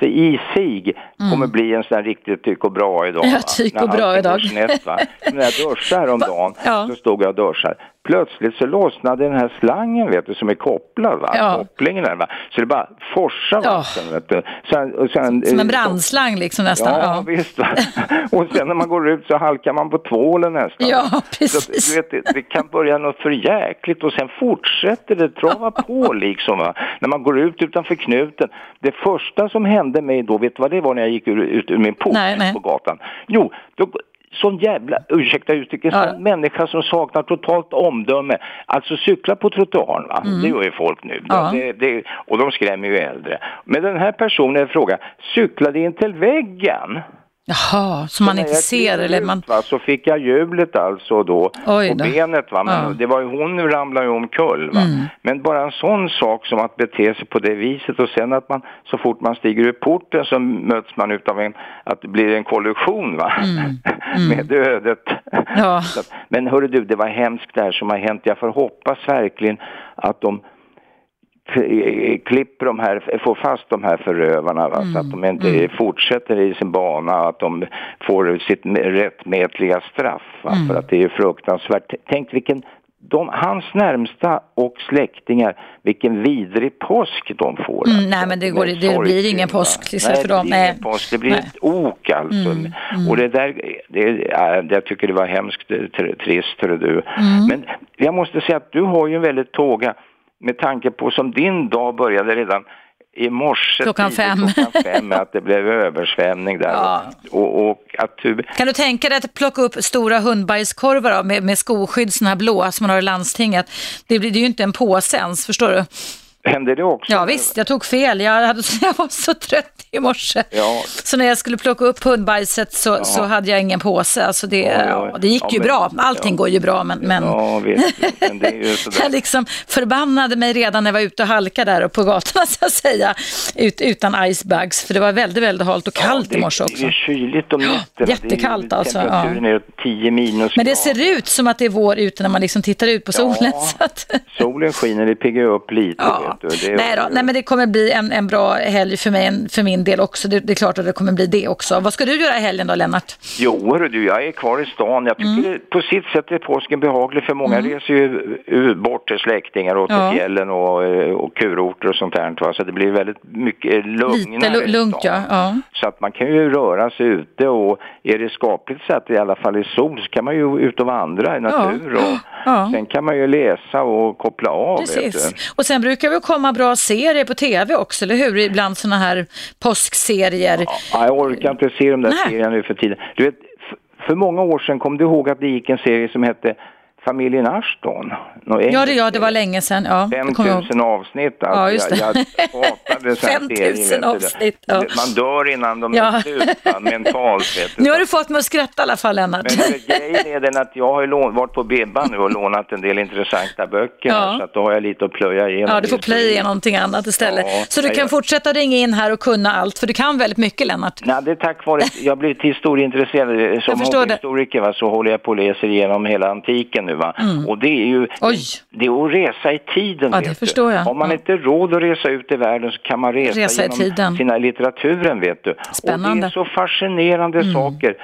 i sig mm. kommer bli en sån här riktigt tyck och bra idag. Ja, tyck och bra idag. Snett, va? När jag duschade häromdagen ja. så stod jag och duschade plötsligt så lossnade den här slangen vet du som är kopplad va, ja. kopplingen där va, så det bara forsar ja. vatten vet du. Sen, sen, som en brandslang liksom nästan. Ja, ja. visst och sen när man går ut så halkar man på tvålen nästan. Ja, precis. Så, du vet, det, det, kan börja något för jäkligt och sen fortsätter det trava på liksom va. När man går ut utanför knuten. Det första som hände mig då, vet du vad det var när jag gick ur, ut ur min port nej, nej. på gatan? Jo, då, sån jävla, ursäkta uttrycket, ja. sån människa som saknar totalt omdöme. Alltså cykla på trottoaren, va? Mm. det gör ju folk nu. Ja. Det, det, och de skrämmer ju äldre. Men den här personen i fråga cyklade in till väggen. Jaha, som man inte ser klev eller ut, man... Va, så fick jag hjulet alltså då Oj på då. benet va. Men Ja. det var ju, hon ramlade ju omkull va. Mm. Men bara en sån sak som att bete sig på det viset och sen att man så fort man stiger ur porten så möts man utav en, att det blir en kollision va. Med ödet. Mm. Ja. Så att- Men hörru du, det var hemskt det här som har hänt. Jag får hoppas verkligen att de klipper de här, får fast de här förövarna va? så att de inte fortsätter i sin bana, att de får sitt rättmätliga straff. Va? För att det är fruktansvärt. Tänk vilken, de, hans närmsta och släktingar, vilken vidrig påsk de får. Mm, alltså. nej, men det går- Med det blir ingen påsk till nej, för dem. Det Nej. påsk, det blir Nej. ett ok alltså. Mm, Och det där, det, jag tycker det var hemskt tr- trist, hörru du. Mm. Men jag måste säga att du har ju en väldigt tåga med tanke på som din dag började redan i morse Klockan fem. klockan fem att det blev översvämning där Ja. och, och att du Kan du tänka dig att plocka upp stora hundbajskorvar med, med skoskydd, såna här blåa som man har i landstinget? Det blir det är ju inte en påse ens, förstår du? Hände det också? Ja visst, jag tog fel. Jag, hade, jag var så trött i morse. Ja. Så när jag skulle plocka upp hundbajset så, så hade jag ingen påse. Alltså det, Ja, ja. ja, det gick Ja, ju men- bra. Allting ja. går ju bra men, men Ja, visst. Men det är ju sådär. jag liksom förbannade mig redan när jag var ute och halkade där och på gatorna så att säga. Ut, utan icebags för det var väldigt, väldigt halt och kallt det, i morse Det också. är kyligt om nätterna. jättekallt det alltså, Temperaturen är 10 minus. Men det ser ut som att det är vår ute när man liksom tittar ut på solen. Ja. Så att, Solen skiner, det piggar upp lite. Ja. Du. Det nej, då, nej men det kommer bli en, en bra helg för, mig, för min del också. Det, det är klart att det kommer bli det också. Vad ska du göra i helgen då Lennart? Jo, du, jag är kvar i stan. Jag tycker Mm. på sitt sätt är påsken behaglig för många reser ju bort till släktingar och till Ja. fjällen och, eh, och kurorter och sånt där. Va? Så det blir väldigt mycket lugnare Lite lugnt ja. ja. Så att man kan ju röra sig ute och är det skapligt så att i alla fall i sol så kan man ju ut och vandra i natur och Ja. sen kan man ju läsa och koppla av. Precis. Och sen brukar det komma bra serier på tv också, eller hur? Ibland sådana här påskserier. Ja, jag orkar inte se de där Nej. serierna nu för tiden. Du vet, för många år sedan kom du ihåg att det gick en serie som hette Familjen Ashton? Ja, det, ja, det var länge sedan. Ja, det kommer jag ihåg. 5000 avsnitt alltså. Ja, just det. Jag, jag hatade sådana 5000 serier. vet du. avsnitt, ja. Man dör innan de Ja. är slut, mentalt. Vet du. Nu har du fått mig att skratta i alla fall, Lennart. Men grejen är den att jag har lån, varit på Bibban nu och lånat en del intressanta böcker. Ja. här, Så att då har jag lite att plöja igenom. Ja, du får plöja nu. i någonting annat istället. Ja, så du jag kan gör- fortsätta ringa in här och kunna allt, för du kan väldigt mycket, Lennart. Nej, det är tack vare jag blivit historieintresserad. Som förstår det. historiker så håller jag på och läser igenom hela antiken nu. Va? Och det är ju Mm. Oj. det är att resa i tiden. Ja, det förstår jag. Har man Ja. inte råd att resa ut i världen så kan man resa, Resa i genom tiden. sina litteraturen. Vet du. Och det Spännande. Mm. är så fascinerande saker.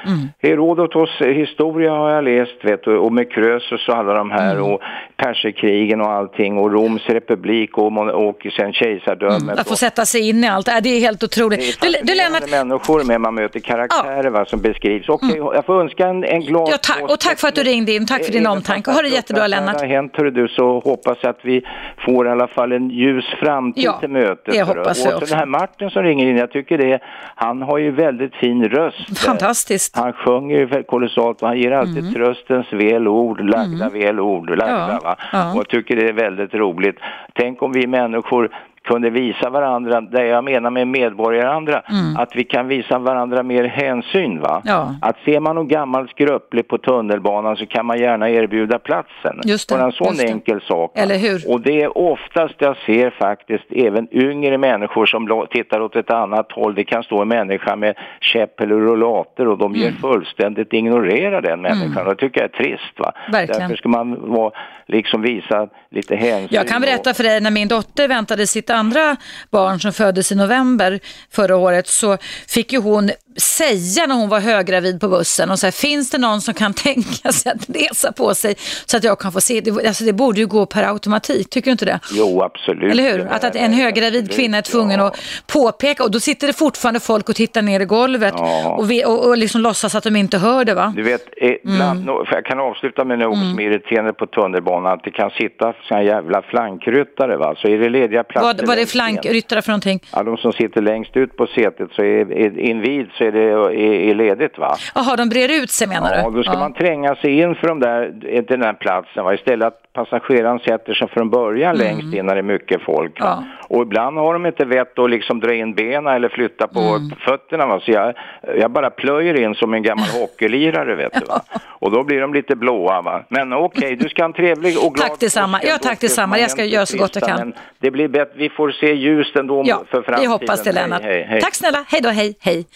Herodotos historia har jag läst vet du, och med Krösus och alla de här Mm. och perserkrigen och allting och Roms republik och, och sen kejsardömet. Att få sätta sig in i allt. Ja, det är helt det är otroligt. Du, du fascinerande Lennart, människor med, man möter karaktärer va, som beskrivs. Okej, jag får önska en, en glad Ja, tack. Och tack för att du ringde in. Tack för din Även omtanke. Fast Ha det jättebra, det Lennart. har hänt, hörru du, så hoppas jag att vi får i alla fall en ljus framtid Ja, till mötet. det hoppas jag så också. den här Martin som ringer in, jag tycker det, han har ju väldigt fin röst. Fantastiskt. Han sjunger ju kolossalt och han ger alltid tröstens välord, lagda välord, lagda Mm. Ja, va. ja. Och jag tycker det är väldigt roligt. Tänk om vi människor kunde visa varandra, det jag menar med medborgarandra, att vi kan visa varandra mer hänsyn va. Mm. Ja. Att ser man någon gammal skröplig på tunnelbanan så kan man gärna erbjuda platsen. Just det, Bara en sån enkel sak. Eller hur? Och det är oftast jag ser faktiskt även yngre människor som tittar åt ett annat håll. Det kan stå en människa med käpp eller rollator och de ger Mm. fullständigt ignorera den människan. Och det tycker jag är trist va. Verkligen. Därför ska man vara, liksom visa lite hänsyn. Jag kan berätta för dig, när min dotter väntade sitt andra barn som föddes i november förra året så fick ju hon säga när hon var höggravid på bussen och så här, finns det någon som kan tänka sig att resa på sig så att jag kan få se? Det, alltså det borde ju gå per automatik, tycker du inte det? Jo, absolut. Eller hur? Att, att en höggravid Absolut, kvinna är tvungen ja. att påpeka och då sitter det fortfarande folk och tittar ner i golvet Ja. och, vi, och, och liksom låtsas att de inte hör det va? Du vet, eh, bland, Mm. jag kan avsluta med något som är irriterande på tunnelbanan, att det kan sitta såna jävla flankryttare va, så är det lediga platser Vad, vad är flankryttare för någonting? Ja, de som sitter längst ut på setet så är, är invid så är det är, är ledigt va. Jaha, de brer ut sig menar Ja, du? då ska man tränga sig in för de där, den här platsen va, istället att passageraren sätter sig från början längst in när det är mycket folk. Ja. Och ibland har de inte vett att liksom dra in benen eller flytta på Mm. fötterna. Va? Så jag, jag bara plöjer in som en gammal hockeylirare vet du. Va? Och då blir de lite blåa. Va? Men okej, du ska ha en trevlig och glad Tack detsamma. Ja, tack detsamma. Jag ska göra så gott jag kan. Det blir bättre. Vi får se ljust ändå Ja, för framtiden. vi hoppas det Lennart. Hej, hej, hej. Tack snälla, hej då, hej, hej.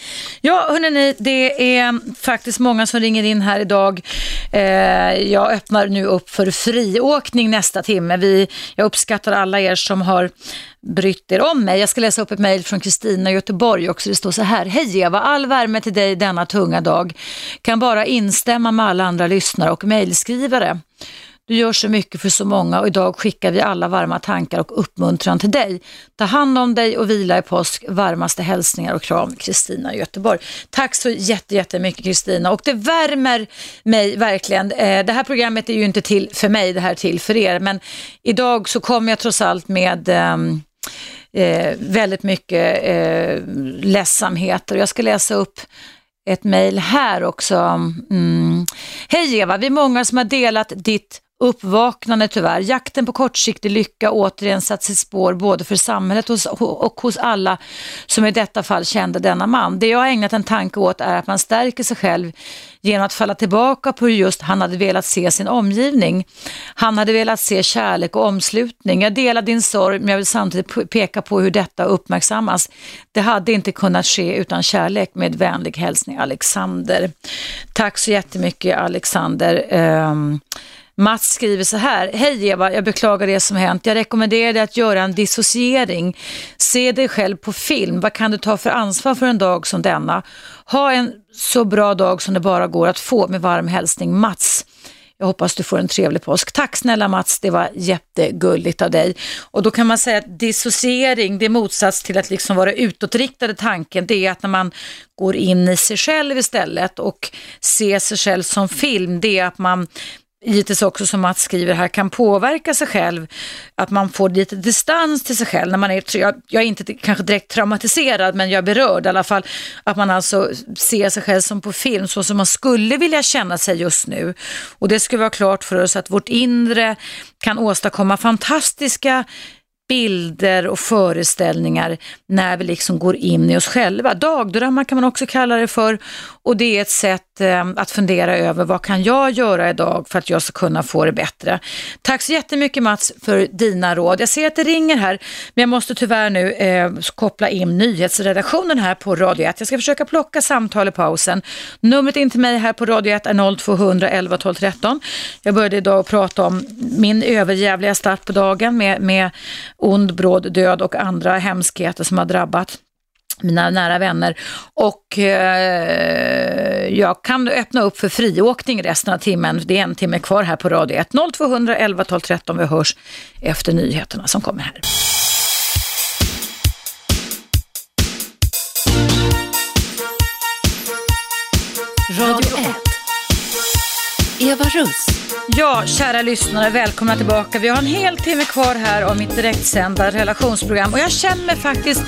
Ja, hörni, det är faktiskt många som ringer in här idag. Eh, jag öppnar nu upp för friåkning nästa timme. Vi, jag uppskattar alla er som har brytt er om mig. Jag ska läsa upp ett mejl från Kristina i Göteborg också. Det står så här. Hej Eva, all värme till dig denna tunga dag. Kan bara instämma med alla andra lyssnare och mejlskrivare. Du gör så mycket för så många och idag skickar vi alla varma tankar och uppmuntran till dig. Ta hand om dig och vila i påsk. Varmaste hälsningar och kram Kristina i Göteborg. Tack så jättemycket Kristina och det värmer mig verkligen. Eh, det här programmet är ju inte till för mig, det här är till för er. Men idag så kommer jag trots allt med ehm, eh, väldigt mycket eh, ledsamheter. Jag ska läsa upp ett mejl här också. Mm. Hej Eva, vi är många som har delat ditt uppvaknande tyvärr. Jakten på kortsiktig lycka återigen satt sitt spår både för samhället och hos alla som i detta fall kände denna man. Det jag har ägnat en tanke åt är att man stärker sig själv genom att falla tillbaka på hur just han hade velat se sin omgivning. Han hade velat se kärlek och omslutning. Jag delar din sorg men jag vill samtidigt peka på hur detta uppmärksammas. Det hade inte kunnat ske utan kärlek med vänlig hälsning Alexander. Tack så jättemycket Alexander. Ehm, Mats skriver så här. Hej Eva, jag beklagar det som hänt. Jag rekommenderar dig att göra en dissociering. Se dig själv på film. Vad kan du ta för ansvar för en dag som denna? Ha en så bra dag som det bara går att få. Med varm hälsning Mats. Jag hoppas du får en trevlig påsk. Tack snälla Mats, det var jättegulligt av dig. Och då kan man säga att dissociering, det är motsats till att liksom vara utåtriktade tanken. Det är att när man går in i sig själv istället och ser sig själv som film, det är att man givetvis också som Mats skriver här kan påverka sig själv, att man får lite distans till sig själv när man är, jag, jag är inte kanske direkt traumatiserad men jag är berörd i alla fall, att man alltså ser sig själv som på film så som man skulle vilja känna sig just nu. Och det ska vara klart för oss att vårt inre kan åstadkomma fantastiska bilder och föreställningar när vi liksom går in i oss själva. Dagdrömmar kan man också kalla det för och det är ett sätt eh, att fundera över vad kan jag göra idag för att jag ska kunna få det bättre. Tack så jättemycket Mats för dina råd. Jag ser att det ringer här men jag måste tyvärr nu eh, koppla in nyhetsredaktionen här på Radio 1. Jag ska försöka plocka samtal i pausen. Numret in till mig här på Radio 1 är 0200 11 12 13. Jag började idag att prata om min överjävliga start på dagen med, med ond, bråd död och andra hemskheter som har drabbat mina nära vänner och eh, jag kan öppna upp för friåkning resten av timmen. Det är en timme kvar här på Radio 1. 0200 11 12 13. Vi hörs efter nyheterna som kommer här. Radio 1. Eva Russ. Ja, kära lyssnare, välkomna tillbaka. Vi har en hel timme kvar här av mitt direktsända relationsprogram och jag känner mig faktiskt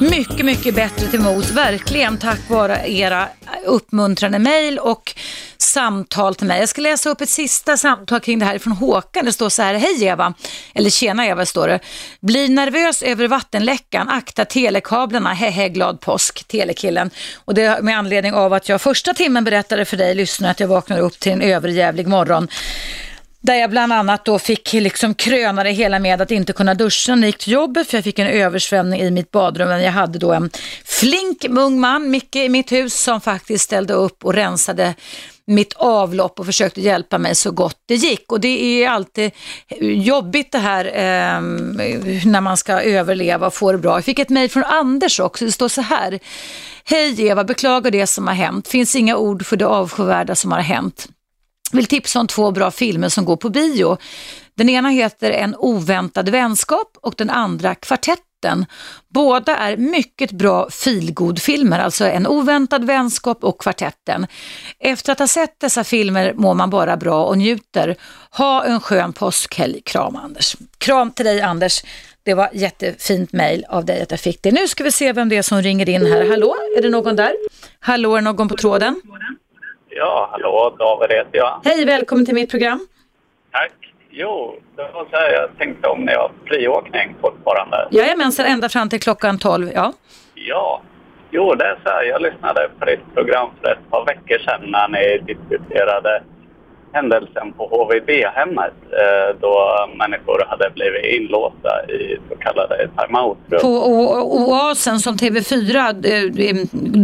mycket, mycket bättre till mods, verkligen tack vare era uppmuntrande mejl och samtal till mig. Jag ska läsa upp ett sista samtal kring det här från Håkan. Det står så här, hej Eva, eller tjena Eva står det. Blir nervös över vattenläckan, akta telekablarna, hehe glad påsk, telekillen. Och det är med anledning av att jag första timmen berättade för dig lyssnare att jag vaknade upp till en överjävlig morgon. Där jag bland annat då fick liksom kröna det hela med att inte kunna duscha när jag gick till jobbet för jag fick en översvämning i mitt badrum. Men jag hade då en flink ung man, Micke, i mitt hus som faktiskt ställde upp och rensade mitt avlopp och försökte hjälpa mig så gott det gick. Och det är alltid jobbigt det här eh, när man ska överleva och få det bra. Jag fick ett mejl från Anders också, det står så här. Hej Eva, beklagar det som har hänt. Finns inga ord för det avskyvärda som har hänt vill tipsa om två bra filmer som går på bio. Den ena heter En oväntad vänskap och den andra Kvartetten. Båda är mycket bra filmar alltså En oväntad vänskap och Kvartetten. Efter att ha sett dessa filmer mår man bara bra och njuter. Ha en skön påskhelg. Kram Anders. Kram till dig Anders. Det var jättefint mejl av dig att jag fick det. Nu ska vi se vem det är som ringer in här. Hallå, är det någon där? Hallå, är det någon på tråden? Ja, hallå, David heter jag. Hej, välkommen till mitt program. Tack. Jo, det var så här, jag tänkte om ni har friåkning fortfarande. Jajamensan, ända fram till klockan 12. Ja. Ja. Jo, det är så här, jag lyssnade på ditt program för ett par veckor sedan när ni diskuterade händelsen på HVB-hemmet eh, då människor hade blivit inlåsta i så kallade timeout-rum. På Oasen som TV4 eh,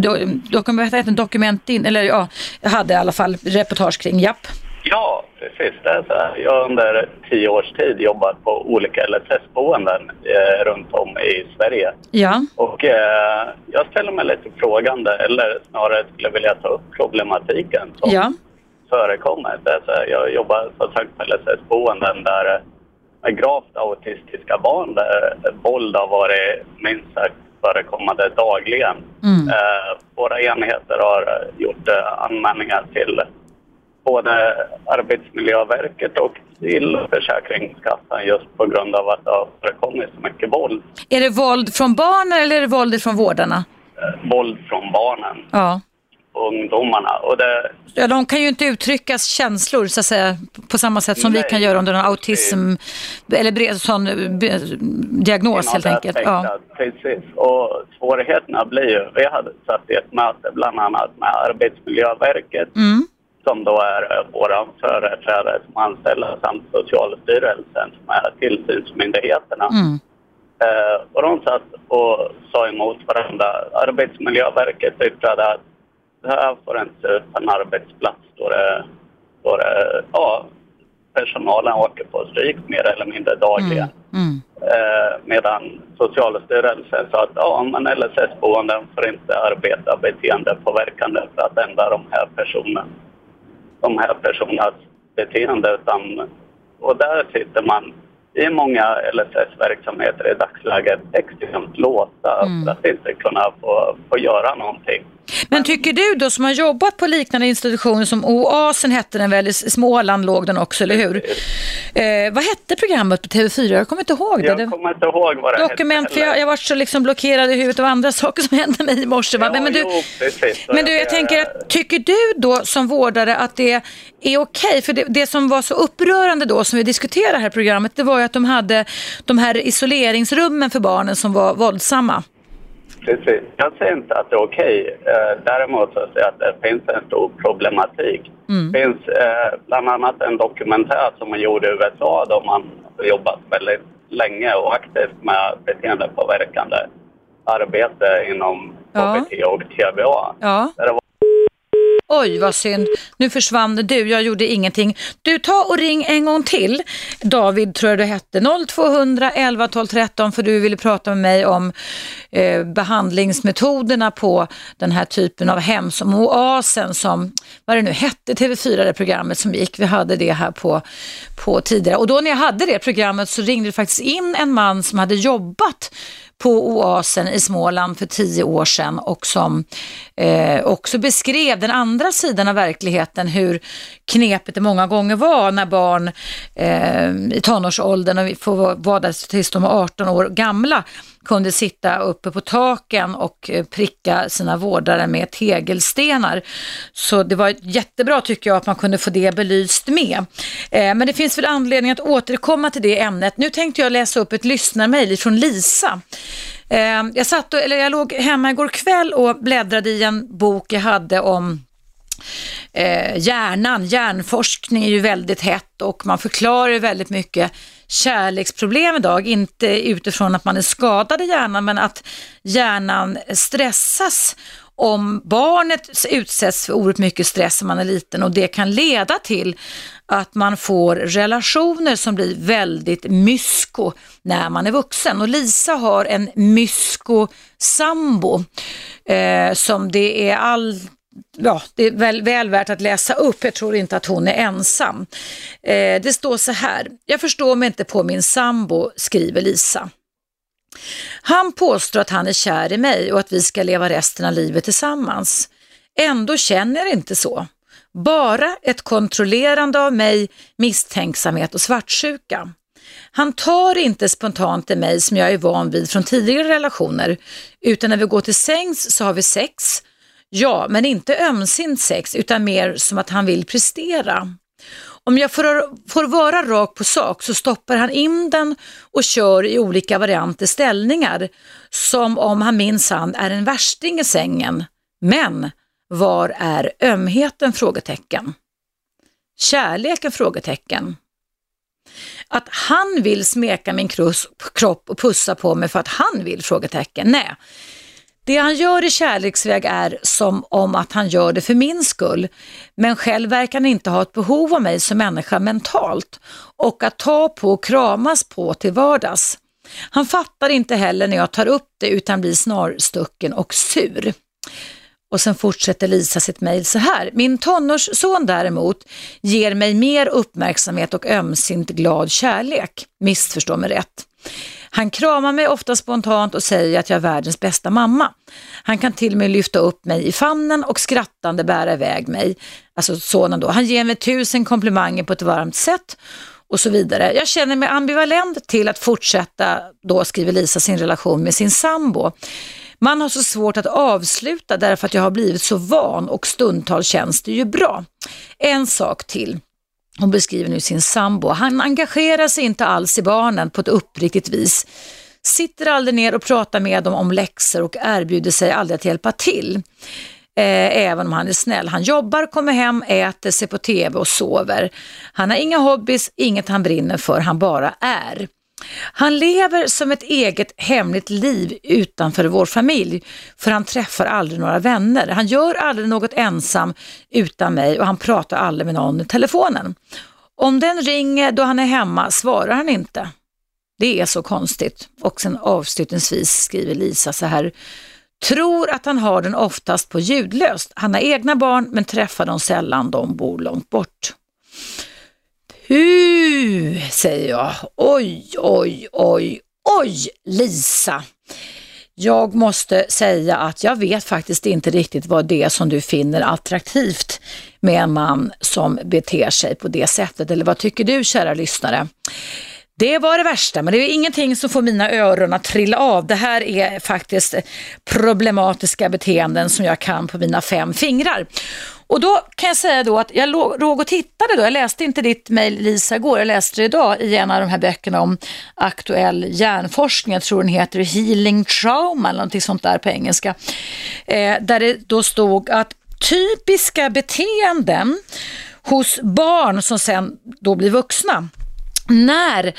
do- dokument, dokument in, eller ja, hade i alla fall reportage kring, japp. Ja, precis. Jag har under tio års tid jobbat på olika LSS-boenden eh, runt om i Sverige. Ja. Och eh, jag ställer mig lite frågande, eller snarare skulle jag vilja ta upp problematiken som Ja. Förekommer. Det är så här, jag jobbar som sagt på LSS-boenden där eh, med gravt autistiska barn där eh, våld har varit minst sagt förekommande dagligen. Mm. Eh, våra enheter har eh, gjort eh, anmälningar till både Arbetsmiljöverket och till Försäkringskassan just på grund av att det har förekommit så mycket våld. Är det våld från barnen eller är det våld från vårdarna? Eh, våld från barnen Ja. Ungdomarna. Och det, ja. De kan ju inte uttrycka känslor så att säga på samma sätt som vi Nej, kan göra under en autism eller bre- sån eh, diagnos helt det enkelt. Ja. Precis. Och svårigheterna blir ju, vi hade satt i ett möte bland annat med Arbetsmiljöverket Mm. som då är våra företrädare som anställda samt Socialstyrelsen som är tillsynsmyndigheterna. Mm. Eh, och de satt och sa emot varandra. Arbetsmiljöverket yttrade att det här får inte se ut på en arbetsplats då det, då det, ja, personalen åker på stryk mer eller mindre dagligen. Mm. Eh, medan Socialstyrelsen sa att ja, men LSS-boenden får inte arbeta beteendepåverkande för att ändra de här personerna, de här personernas beteende. Utan, och där sitter man i många LSS-verksamheter i dagsläget extremt låsta Mm. för att inte kunna få, få göra någonting. Men tycker du då som har jobbat på liknande institutioner som Oasen hette den väl, i Småland låg den också, eller hur? Eh, vad hette programmet på TV4? Jag kommer inte ihåg det. Jag kommer inte ihåg vad det dokument, hette för jag, jag var så liksom blockerad i huvudet av andra saker som hände mig i morse. Va? Men, men, du, Jo, precis. men du, jag tänker att, tycker du då som vårdare att det är okej? För det, det som var så upprörande då, som vi diskuterade här i programmet, det var ju att de hade de här isoleringsrummen för barnen som var våldsamma. Precis. Jag säger inte att det är okej. Eh, däremot så säger jag att det finns en stor problematik. Mm. Det finns eh, bland annat en dokumentär som man gjorde i USA då man jobbat väldigt länge och aktivt med beteendepåverkande arbete inom Ja. KBT och TBA. Ja. Oj, vad synd. Nu försvann du. Jag gjorde ingenting. Du, ta och ring en gång till. David tror jag du hette. 0200 11 12 13 för du ville prata med mig om eh, behandlingsmetoderna på den här typen av hem som Oasen som, vad det nu hette, TV4 det programmet som gick. Vi hade det här på, på tidigare. Och då när jag hade det programmet så ringde det faktiskt in en man som hade jobbat på Oasen i Småland för tio år sedan och som eh, också beskrev den andra sidan av verkligheten, hur knepigt det många gånger var när barn eh, i tonårsåldern, och vi får vara där tills de är 18 år gamla, kunde sitta uppe på taken och eh, pricka sina vårdare med tegelstenar. Så det var jättebra tycker jag att man kunde få det belyst med. Eh, men det finns väl anledning att återkomma till det ämnet. Nu tänkte jag läsa upp ett lyssnarmail från Lisa. Eh, jag, satt och, eller jag låg hemma igår kväll och bläddrade i en bok jag hade om eh, hjärnan. Hjärnforskning är ju väldigt hett och man förklarar väldigt mycket kärleksproblem idag, inte utifrån att man är skadad i hjärnan, men att hjärnan stressas om barnet utsätts för oerhört mycket stress när man är liten och det kan leda till att man får relationer som blir väldigt mysko när man är vuxen. Och Lisa har en mysko sambo eh, som det är all Ja, det är väl, väl värt att läsa upp. Jag tror inte att hon är ensam. Eh, det står så här. Jag förstår mig inte på min sambo, skriver Lisa. Han påstår att han är kär i mig och att vi ska leva resten av livet tillsammans. Ändå känner jag inte så. Bara ett kontrollerande av mig, misstänksamhet och svartsjuka. Han tar inte spontant i mig som jag är van vid från tidigare relationer, utan när vi går till sängs så har vi sex. Ja, men inte ömsint sex, utan mer som att han vill prestera. Om jag får, får vara rak på sak så stoppar han in den och kör i olika varianter ställningar som om han minsann är en värsting i sängen. Men var är ömheten? frågetecken. Kärleken? frågetecken. Att han vill smeka min kropp och pussa på mig för att han vill? frågetecken. Nej, det han gör i kärleksväg är som om att han gör det för min skull, men själv verkar han inte ha ett behov av mig som människa mentalt och att ta på och kramas på till vardags. Han fattar inte heller när jag tar upp det utan blir snarstucken och sur. Och sen fortsätter Lisa sitt mejl så här. Min tonårsson däremot ger mig mer uppmärksamhet och ömsint glad kärlek. Missförstå mig rätt. Han kramar mig ofta spontant och säger att jag är världens bästa mamma. Han kan till och med lyfta upp mig i famnen och skrattande bära iväg mig. Alltså sonen då. Han ger mig tusen komplimanger på ett varmt sätt och så vidare. Jag känner mig ambivalent till att fortsätta, då skriver Lisa, sin relation med sin sambo. Man har så svårt att avsluta därför att jag har blivit så van och stundtal känns det ju bra. En sak till. Hon beskriver nu sin sambo. Han engagerar sig inte alls i barnen på ett uppriktigt vis. Sitter aldrig ner och pratar med dem om läxor och erbjuder sig aldrig att hjälpa till. Eh, även om han är snäll. Han jobbar, kommer hem, äter, ser på tv och sover. Han har inga hobbys, inget han brinner för, han bara är. Han lever som ett eget hemligt liv utanför vår familj, för han träffar aldrig några vänner. Han gör aldrig något ensam utan mig och han pratar aldrig med någon i telefonen. Om den ringer då han är hemma svarar han inte. Det är så konstigt. Och sen avslutningsvis skriver Lisa så här. Tror att han har den oftast på ljudlöst. Han har egna barn men träffar dem sällan, de bor långt bort. Hu, säger jag. Oj, oj, oj, oj, Lisa. Jag måste säga att jag vet faktiskt inte riktigt vad det är som du finner attraktivt med en man som beter sig på det sättet. Eller vad tycker du kära lyssnare? Det var det värsta, men det är ingenting som får mina öron att trilla av. Det här är faktiskt problematiska beteenden som jag kan på mina fem fingrar. Och då kan jag säga då att jag låg och tittade då, jag läste inte ditt mejl Lisa igår, jag läste det idag i en av de här böckerna om aktuell hjärnforskning, jag tror den heter Healing Trauma eller någonting sånt där på engelska. Eh, där det då stod att typiska beteenden hos barn som sen då blir vuxna, när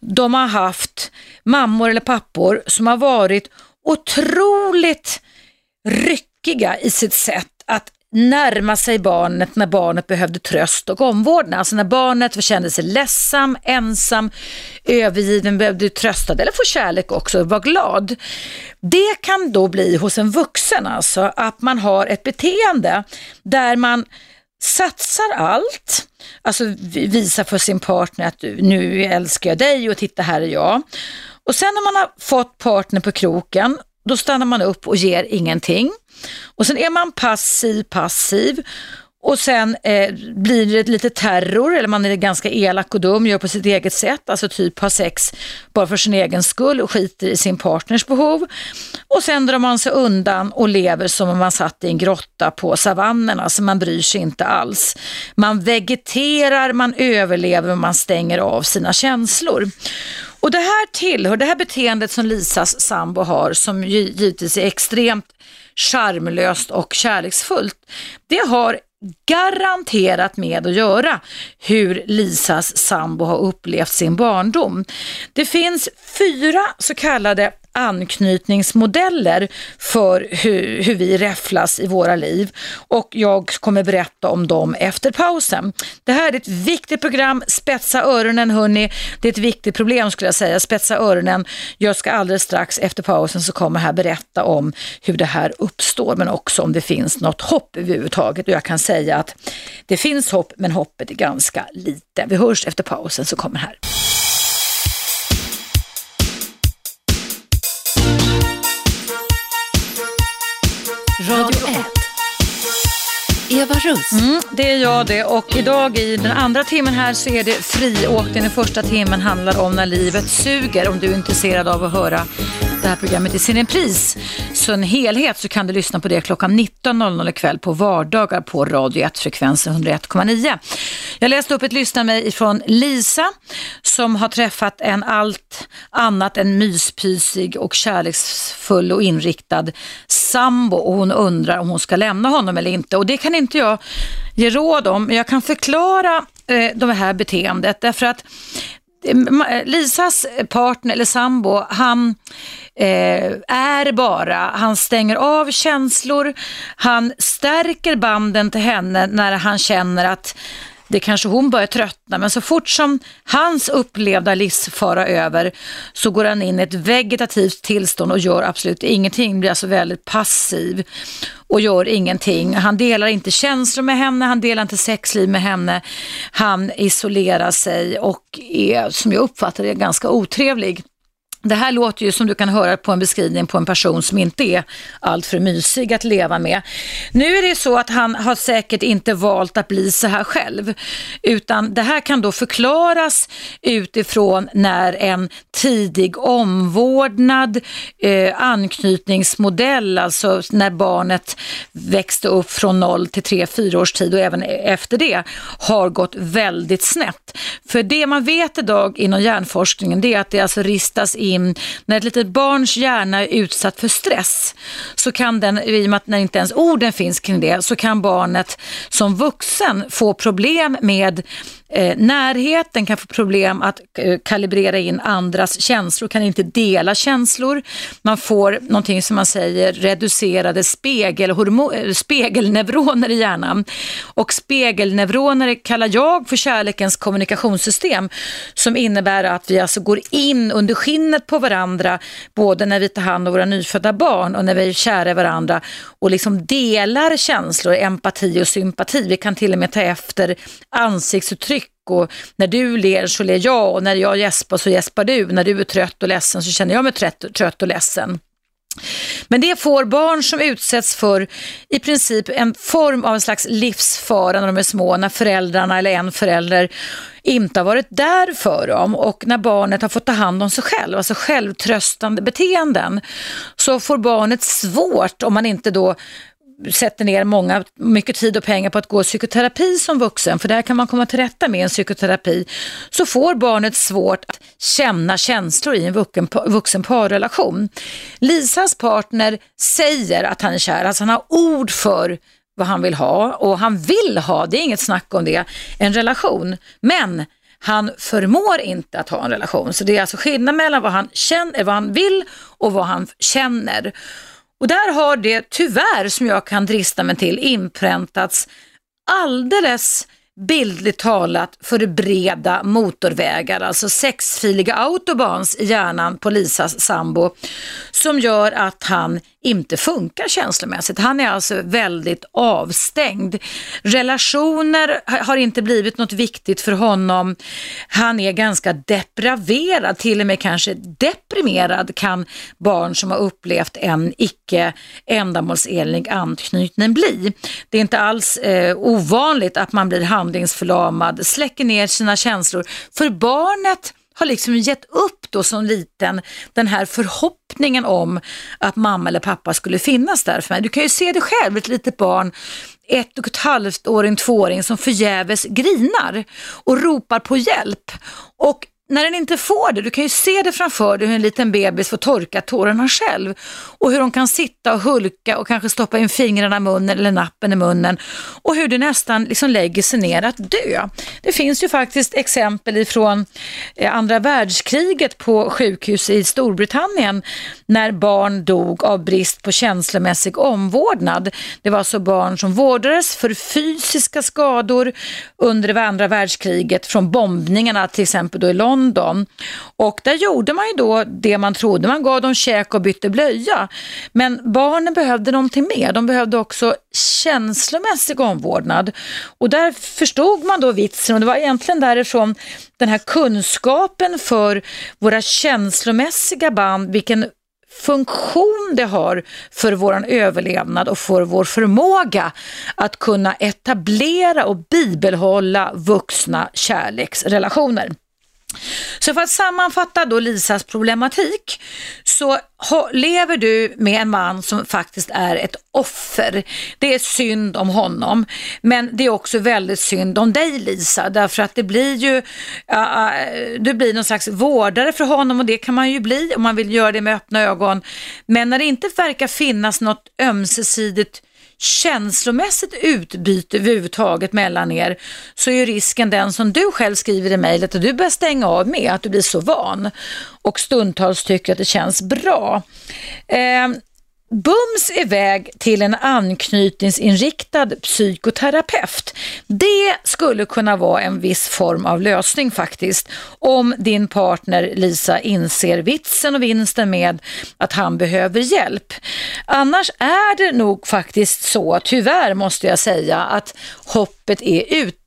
de har haft mammor eller pappor som har varit otroligt ryckiga i sitt sätt att närma sig barnet när barnet behövde tröst och omvårdnad. Alltså när barnet kände sig ledsam, ensam, övergiven, behövde tröstad eller få kärlek också, var glad. Det kan då bli hos en vuxen alltså att man har ett beteende där man satsar allt, alltså visar för sin partner att nu älskar jag dig och titta här är jag. Och sen när man har fått partner på kroken, då stannar man upp och ger ingenting. Och sen är man passiv, passiv och sen eh, blir det lite terror, eller man är ganska elak och dum, gör på sitt eget sätt, alltså typ har sex bara för sin egen skull och skiter i sin partners behov. Och sen drar man sig undan och lever som om man satt i en grotta på savannen, alltså man bryr sig inte alls. Man vegeterar, man överlever, man stänger av sina känslor. Och det här tillhör, det här beteendet som Lisas sambo har, som givetvis är extremt charmlöst och kärleksfullt, det har garanterat med att göra hur Lisas sambo har upplevt sin barndom. Det finns fyra så kallade anknytningsmodeller för hur, hur vi räfflas i våra liv och jag kommer berätta om dem efter pausen. Det här är ett viktigt program, spetsa öronen hörni. Det är ett viktigt problem skulle jag säga, spetsa öronen. Jag ska alldeles strax efter pausen så kommer här berätta om hur det här uppstår men också om det finns något hopp överhuvudtaget och jag kan säga att det finns hopp men hoppet är ganska lite. Vi hörs efter pausen så kommer här. Radio 1. Eva Russ. Mm, det är jag det och idag i den andra timmen här så är det friåkning. Den första timmen handlar om när livet suger. Om du är intresserad av att höra det här programmet i sin repris. Så en helhet så kan du lyssna på det klockan 19.00 ikväll på vardagar på Radio 1-frekvensen 101,9. Jag läste upp ett lyssnarmail från Lisa som har träffat en allt annat än myspysig och kärleksfull och inriktad sambo och hon undrar om hon ska lämna honom eller inte. Och det kan inte jag ge råd om, men jag kan förklara eh, det här beteendet därför att Lisas partner eller sambo, han eh, är bara, han stänger av känslor, han stärker banden till henne när han känner att det kanske hon börjar tröttna, men så fort som hans upplevda livsfara över så går han in i ett vegetativt tillstånd och gör absolut ingenting, blir alltså väldigt passiv och gör ingenting. Han delar inte känslor med henne, han delar inte sexliv med henne, han isolerar sig och är, som jag uppfattar det, ganska otrevlig. Det här låter ju som du kan höra på en beskrivning på en person som inte är alltför mysig att leva med. Nu är det så att han har säkert inte valt att bli så här själv, utan det här kan då förklaras utifrån när en tidig omvårdnad, eh, anknytningsmodell, alltså när barnet växte upp från 0 till 3-4 års tid och även efter det, har gått väldigt snett. För det man vet idag inom hjärnforskningen det är att det alltså ristas in in, när ett litet barns hjärna är utsatt för stress så kan den, i och med att när inte ens orden finns kring det, så kan barnet som vuxen få problem med eh, närheten kan få problem att eh, kalibrera in andras känslor, kan inte dela känslor. Man får någonting som man säger reducerade spegelneuroner i hjärnan. Och spegelneuroner kallar jag för kärlekens kommunikationssystem som innebär att vi alltså går in under skinnet på varandra både när vi tar hand om våra nyfödda barn och när vi är kära i varandra och liksom delar känslor, empati och sympati. Vi kan till och med ta efter ansiktsuttryck och när du ler så ler jag och när jag gäspar så gäspar du. När du är trött och ledsen så känner jag mig trött, trött och ledsen. Men det får barn som utsätts för i princip en form av en slags livsfara när de är små, när föräldrarna eller en förälder inte har varit där för dem och när barnet har fått ta hand om sig själv, alltså självtröstande beteenden, så får barnet svårt om man inte då sätter ner många, mycket tid och pengar på att gå psykoterapi som vuxen, för där kan man komma till rätta med en psykoterapi, så får barnet svårt att känna känslor i en vuxen, vuxen parrelation. Lisas partner säger att han är kär, alltså han har ord för vad han vill ha och han vill ha, det är inget snack om det, en relation. Men han förmår inte att ha en relation. Så det är alltså skillnad mellan vad han, känner, vad han vill och vad han känner. Och där har det tyvärr, som jag kan drista mig till, inpräntats alldeles bildligt talat för breda motorvägar, alltså sexfiliga autobans i hjärnan på Lisas sambo som gör att han inte funkar känslomässigt. Han är alltså väldigt avstängd. Relationer har inte blivit något viktigt för honom. Han är ganska depraverad, till och med kanske deprimerad kan barn som har upplevt en icke ändamålsenlig anknytning bli. Det är inte alls eh, ovanligt att man blir hand handlingsförlamad, släcker ner sina känslor. För barnet har liksom gett upp då som liten den här förhoppningen om att mamma eller pappa skulle finnas där för mig. Du kan ju se det själv, ett litet barn ett och ett halvt åring, tvååring som förgäves grinar och ropar på hjälp. Och när den inte får det, du kan ju se det framför dig hur en liten bebis får torka tårarna själv och hur de kan sitta och hulka och kanske stoppa in fingrarna i munnen eller nappen i munnen och hur det nästan liksom lägger sig ner att dö. Det finns ju faktiskt exempel ifrån eh, andra världskriget på sjukhus i Storbritannien när barn dog av brist på känslomässig omvårdnad. Det var alltså barn som vårdades för fysiska skador under det andra världskriget från bombningarna till exempel då i London London. Och där gjorde man ju då det man trodde. Man gav dem käk och bytte blöja. Men barnen behövde någonting mer. De behövde också känslomässig omvårdnad. Och där förstod man då vitsen och det var egentligen därifrån den här kunskapen för våra känslomässiga band, vilken funktion det har för vår överlevnad och för vår förmåga att kunna etablera och bibehålla vuxna kärleksrelationer. Så för att sammanfatta då Lisas problematik så lever du med en man som faktiskt är ett offer. Det är synd om honom, men det är också väldigt synd om dig Lisa, därför att det blir ju, uh, du blir någon slags vårdare för honom och det kan man ju bli om man vill göra det med öppna ögon. Men när det inte verkar finnas något ömsesidigt känslomässigt utbyte överhuvudtaget mellan er så är risken den som du själv skriver i mejlet att du börjar stänga av med, att du blir så van och stundtals tycker att det känns bra. Eh, Bums iväg till en anknytningsinriktad psykoterapeut. Det skulle kunna vara en viss form av lösning faktiskt. Om din partner Lisa inser vitsen och vinsten med att han behöver hjälp. Annars är det nog faktiskt så, tyvärr måste jag säga, att hoppet är ute.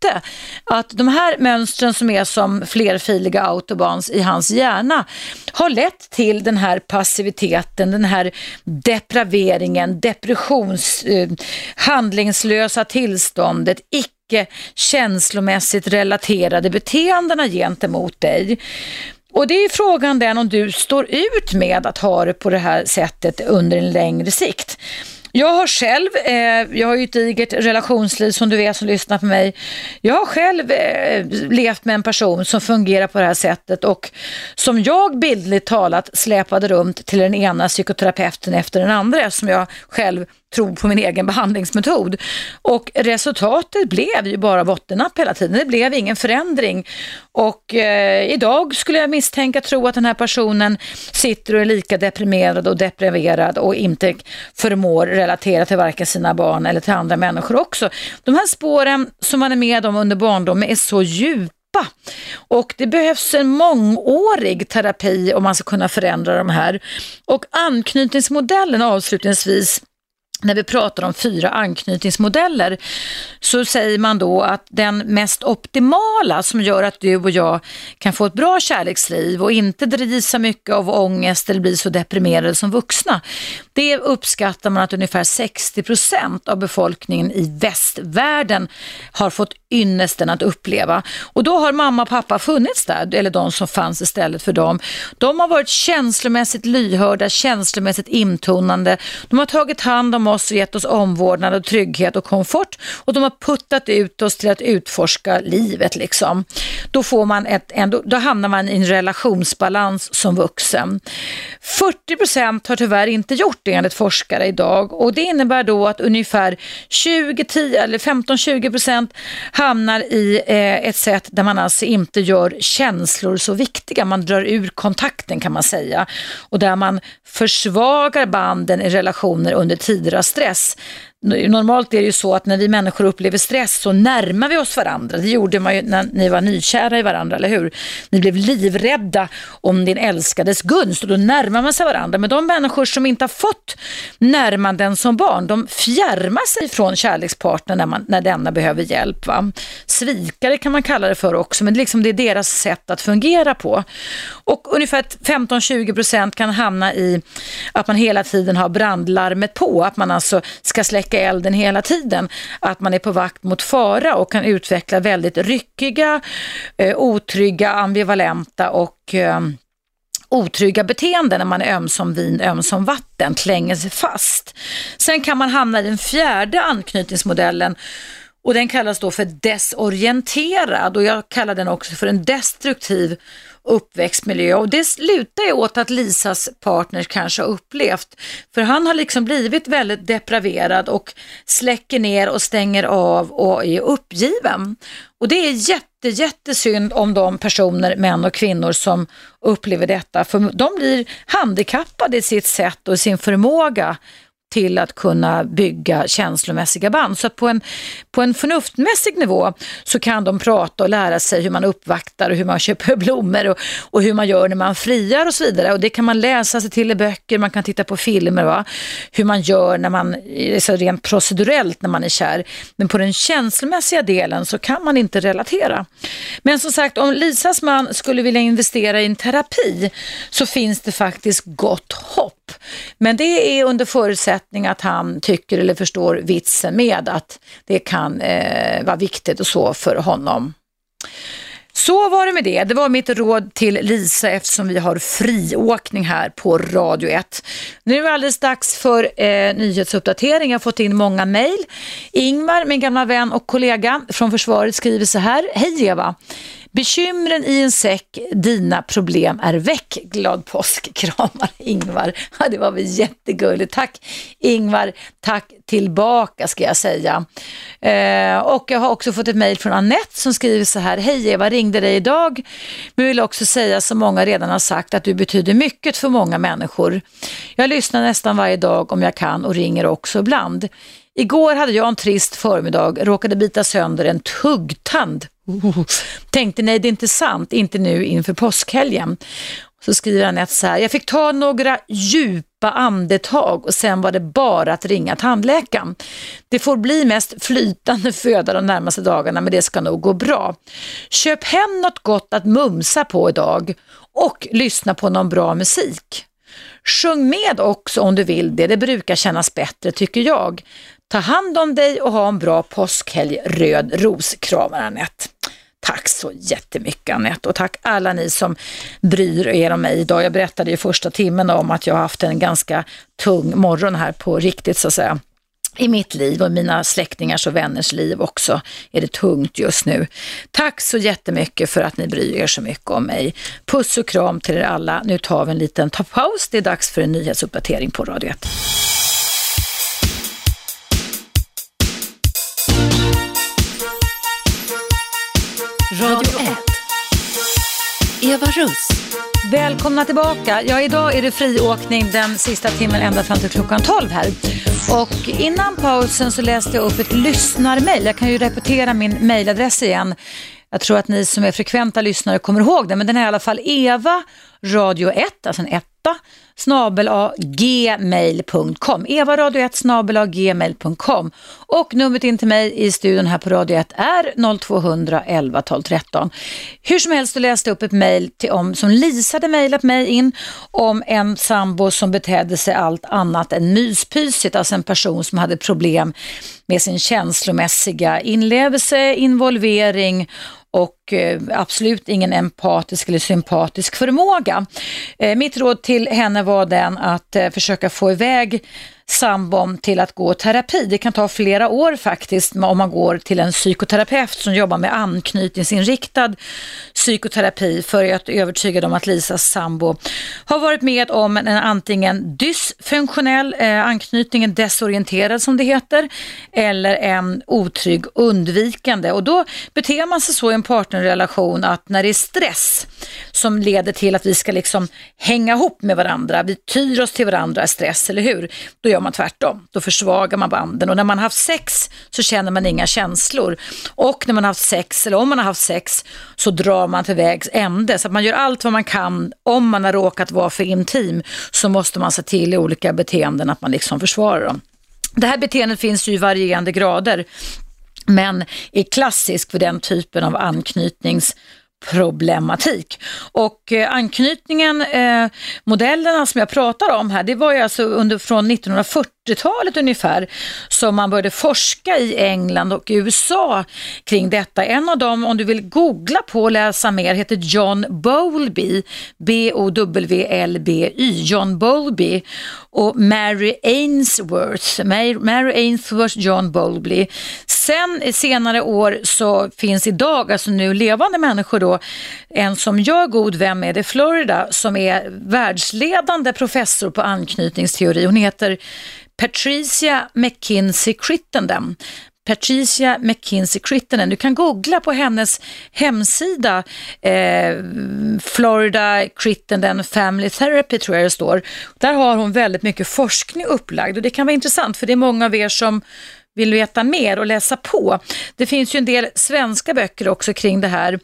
Att de här mönstren som är som flerfiliga autobans i hans hjärna har lett till den här passiviteten, den här depraveringen, depressions, eh, handlingslösa tillståndet, icke känslomässigt relaterade beteendena gentemot dig. Och det är frågan den om du står ut med att ha det på det här sättet under en längre sikt. Jag har själv, eh, jag har ju ett digert relationsliv som du vet som lyssnar på mig. Jag har själv eh, levt med en person som fungerar på det här sättet och som jag bildligt talat släpade runt till den ena psykoterapeuten efter den andra som jag själv tro på min egen behandlingsmetod. Och resultatet blev ju bara bottennapp hela tiden. Det blev ingen förändring. Och eh, idag skulle jag misstänka tro att den här personen sitter och är lika deprimerad och deprimerad och inte förmår relatera till varken sina barn eller till andra människor också. De här spåren som man är med om under barndomen är så djupa och det behövs en mångårig terapi om man ska kunna förändra de här. Och anknytningsmodellen avslutningsvis när vi pratar om fyra anknytningsmodeller så säger man då att den mest optimala som gör att du och jag kan få ett bra kärleksliv och inte drivs så mycket av ångest eller blir så deprimerade som vuxna. Det uppskattar man att ungefär 60 procent av befolkningen i västvärlden har fått ynnesten att uppleva. Och då har mamma och pappa funnits där, eller de som fanns istället för dem. De har varit känslomässigt lyhörda, känslomässigt intonande. De har tagit hand om oss och gett oss omvårdnad och trygghet och komfort och de har puttat ut oss till att utforska livet liksom. Då, får man ett, då hamnar man i en relationsbalans som vuxen. 40 procent har tyvärr inte gjort det enligt forskare idag och det innebär då att ungefär 20, 10 eller 15-20 procent hamnar i eh, ett sätt där man alltså inte gör känslor så viktiga. Man drar ur kontakten kan man säga och där man försvagar banden i relationer under tider av stress. Normalt är det ju så att när vi människor upplever stress så närmar vi oss varandra. Det gjorde man ju när ni var nykära i varandra, eller hur? Ni blev livrädda om din älskades gunst och då närmar man sig varandra. Men de människor som inte har fått närmanden som barn, de fjärmar sig från kärlekspartnern när, man, när denna behöver hjälp. Va? Svikare kan man kalla det för också, men det, liksom, det är deras sätt att fungera på. Och ungefär 15-20 procent kan hamna i att man hela tiden har brandlarmet på, att man alltså ska släcka släcka elden hela tiden. Att man är på vakt mot fara och kan utveckla väldigt ryckiga, eh, otrygga, ambivalenta och eh, otrygga beteenden när man är öm som vin, öm som vatten, klänger sig fast. Sen kan man hamna i den fjärde anknytningsmodellen och den kallas då för desorienterad och jag kallar den också för en destruktiv uppväxtmiljö och det slutar ju åt att Lisas partner kanske har upplevt. För han har liksom blivit väldigt depraverad och släcker ner och stänger av och är uppgiven. Och det är jätte, jättesynd om de personer, män och kvinnor som upplever detta. För de blir handikappade i sitt sätt och sin förmåga till att kunna bygga känslomässiga band. Så på en, på en förnuftmässig nivå så kan de prata och lära sig hur man uppvaktar och hur man köper blommor och, och hur man gör när man friar och så vidare. Och det kan man läsa sig till i böcker, man kan titta på filmer, va? hur man gör när man, så rent procedurellt när man är kär. Men på den känslomässiga delen så kan man inte relatera. Men som sagt, om Lisas man skulle vilja investera i en terapi så finns det faktiskt gott hopp. Men det är under förutsättning att han tycker eller förstår vitsen med att det kan eh, vara viktigt och så för honom. Så var det med det. Det var mitt råd till Lisa eftersom vi har friåkning här på Radio 1. Nu är det alldeles dags för eh, nyhetsuppdatering. Jag har fått in många mejl. Ingmar, min gamla vän och kollega från försvaret skriver så här. Hej Eva! Bekymren i en säck, dina problem är väck. Glad påsk, kramar Ingvar. Ja, det var väl jättegulligt. Tack Ingvar, tack tillbaka ska jag säga. Eh, och jag har också fått ett mejl från Annette som skriver så här. Hej Eva, ringde dig idag men vill också säga som många redan har sagt att du betyder mycket för många människor. Jag lyssnar nästan varje dag om jag kan och ringer också ibland. Igår hade jag en trist förmiddag, råkade bita sönder en tuggtand Oh, tänkte nej det är inte sant, inte nu inför påskhelgen. Så skriver Anette så här, jag fick ta några djupa andetag och sen var det bara att ringa tandläkaren. Det får bli mest flytande föda de närmaste dagarna men det ska nog gå bra. Köp hem något gott att mumsa på idag och lyssna på någon bra musik. Sjung med också om du vill det, det brukar kännas bättre tycker jag. Ta hand om dig och ha en bra påskhelg, röd ros, kramar Anette. Tack så jättemycket Anette och tack alla ni som bryr er om mig idag. Jag berättade i första timmen om att jag har haft en ganska tung morgon här på riktigt så att säga i mitt liv och mina släktingars och vänners liv också är det tungt just nu. Tack så jättemycket för att ni bryr er så mycket om mig. Puss och kram till er alla. Nu tar vi en liten paus. Det är dags för en nyhetsuppdatering på Radio 1. Radio 1. Eva Russ. Välkomna tillbaka. Ja, idag är det friåkning den sista timmen ända fram till klockan 12 här. Och innan pausen så läste jag upp ett lyssnarmail. Jag kan ju repetera min mailadress igen. Jag tror att ni som är frekventa lyssnare kommer ihåg det, men den är i alla fall Eva radio 1, alltså en 1 gmail.com. Eva radio 1 snabelagmail.com Och numret in till mig i studion här på Radio 1 är 0200 11 12 13. Hur som helst du läste upp ett mejl som Lisa hade mejlat mig in om en sambo som betedde sig allt annat än myspysigt, alltså en person som hade problem med sin känslomässiga inlevelse, involvering och eh, absolut ingen empatisk eller sympatisk förmåga. Eh, mitt råd till henne var den att eh, försöka få iväg sambon till att gå terapi. Det kan ta flera år faktiskt om man går till en psykoterapeut som jobbar med anknytningsinriktad psykoterapi för att övertyga dem att Lisas sambo har varit med om en antingen dysfunktionell eh, anknytning, en desorienterad som det heter, eller en otrygg undvikande. Och då beter man sig så i en partnerrelation att när det är stress som leder till att vi ska liksom hänga ihop med varandra, vi tyr oss till varandra, stress, eller hur? Då gör man tvärtom. Då försvagar man banden och när man har haft sex så känner man inga känslor. Och när man har haft sex, eller om man har haft sex, så drar man till vägs ände. Så att man gör allt vad man kan. Om man har råkat vara för intim så måste man se till i olika beteenden att man liksom försvarar dem. Det här beteendet finns ju i varierande grader men är klassisk för den typen av anknytnings problematik. Och eh, anknytningen, eh, modellerna som jag pratar om här, det var ju alltså under, från 40-talet ungefär som man började forska i England och USA kring detta. En av dem, om du vill googla på och läsa mer, heter John Bowlby, B-O-W-L-B-Y, John Bowlby och Mary Ainsworth, Mary Ainsworth John Bowlby. Sen eh, senare år så finns idag, alltså nu levande människor då, en som jag god vän med i Florida som är världsledande professor på anknytningsteori. Hon heter Patricia McKinsey Crittenden. Patricia McKinsey Crittenden. Du kan googla på hennes hemsida, eh, Florida Crittenden Family Therapy tror jag det står. Där har hon väldigt mycket forskning upplagd och det kan vara intressant för det är många av er som vill veta mer och läsa på. Det finns ju en del svenska böcker också kring det här.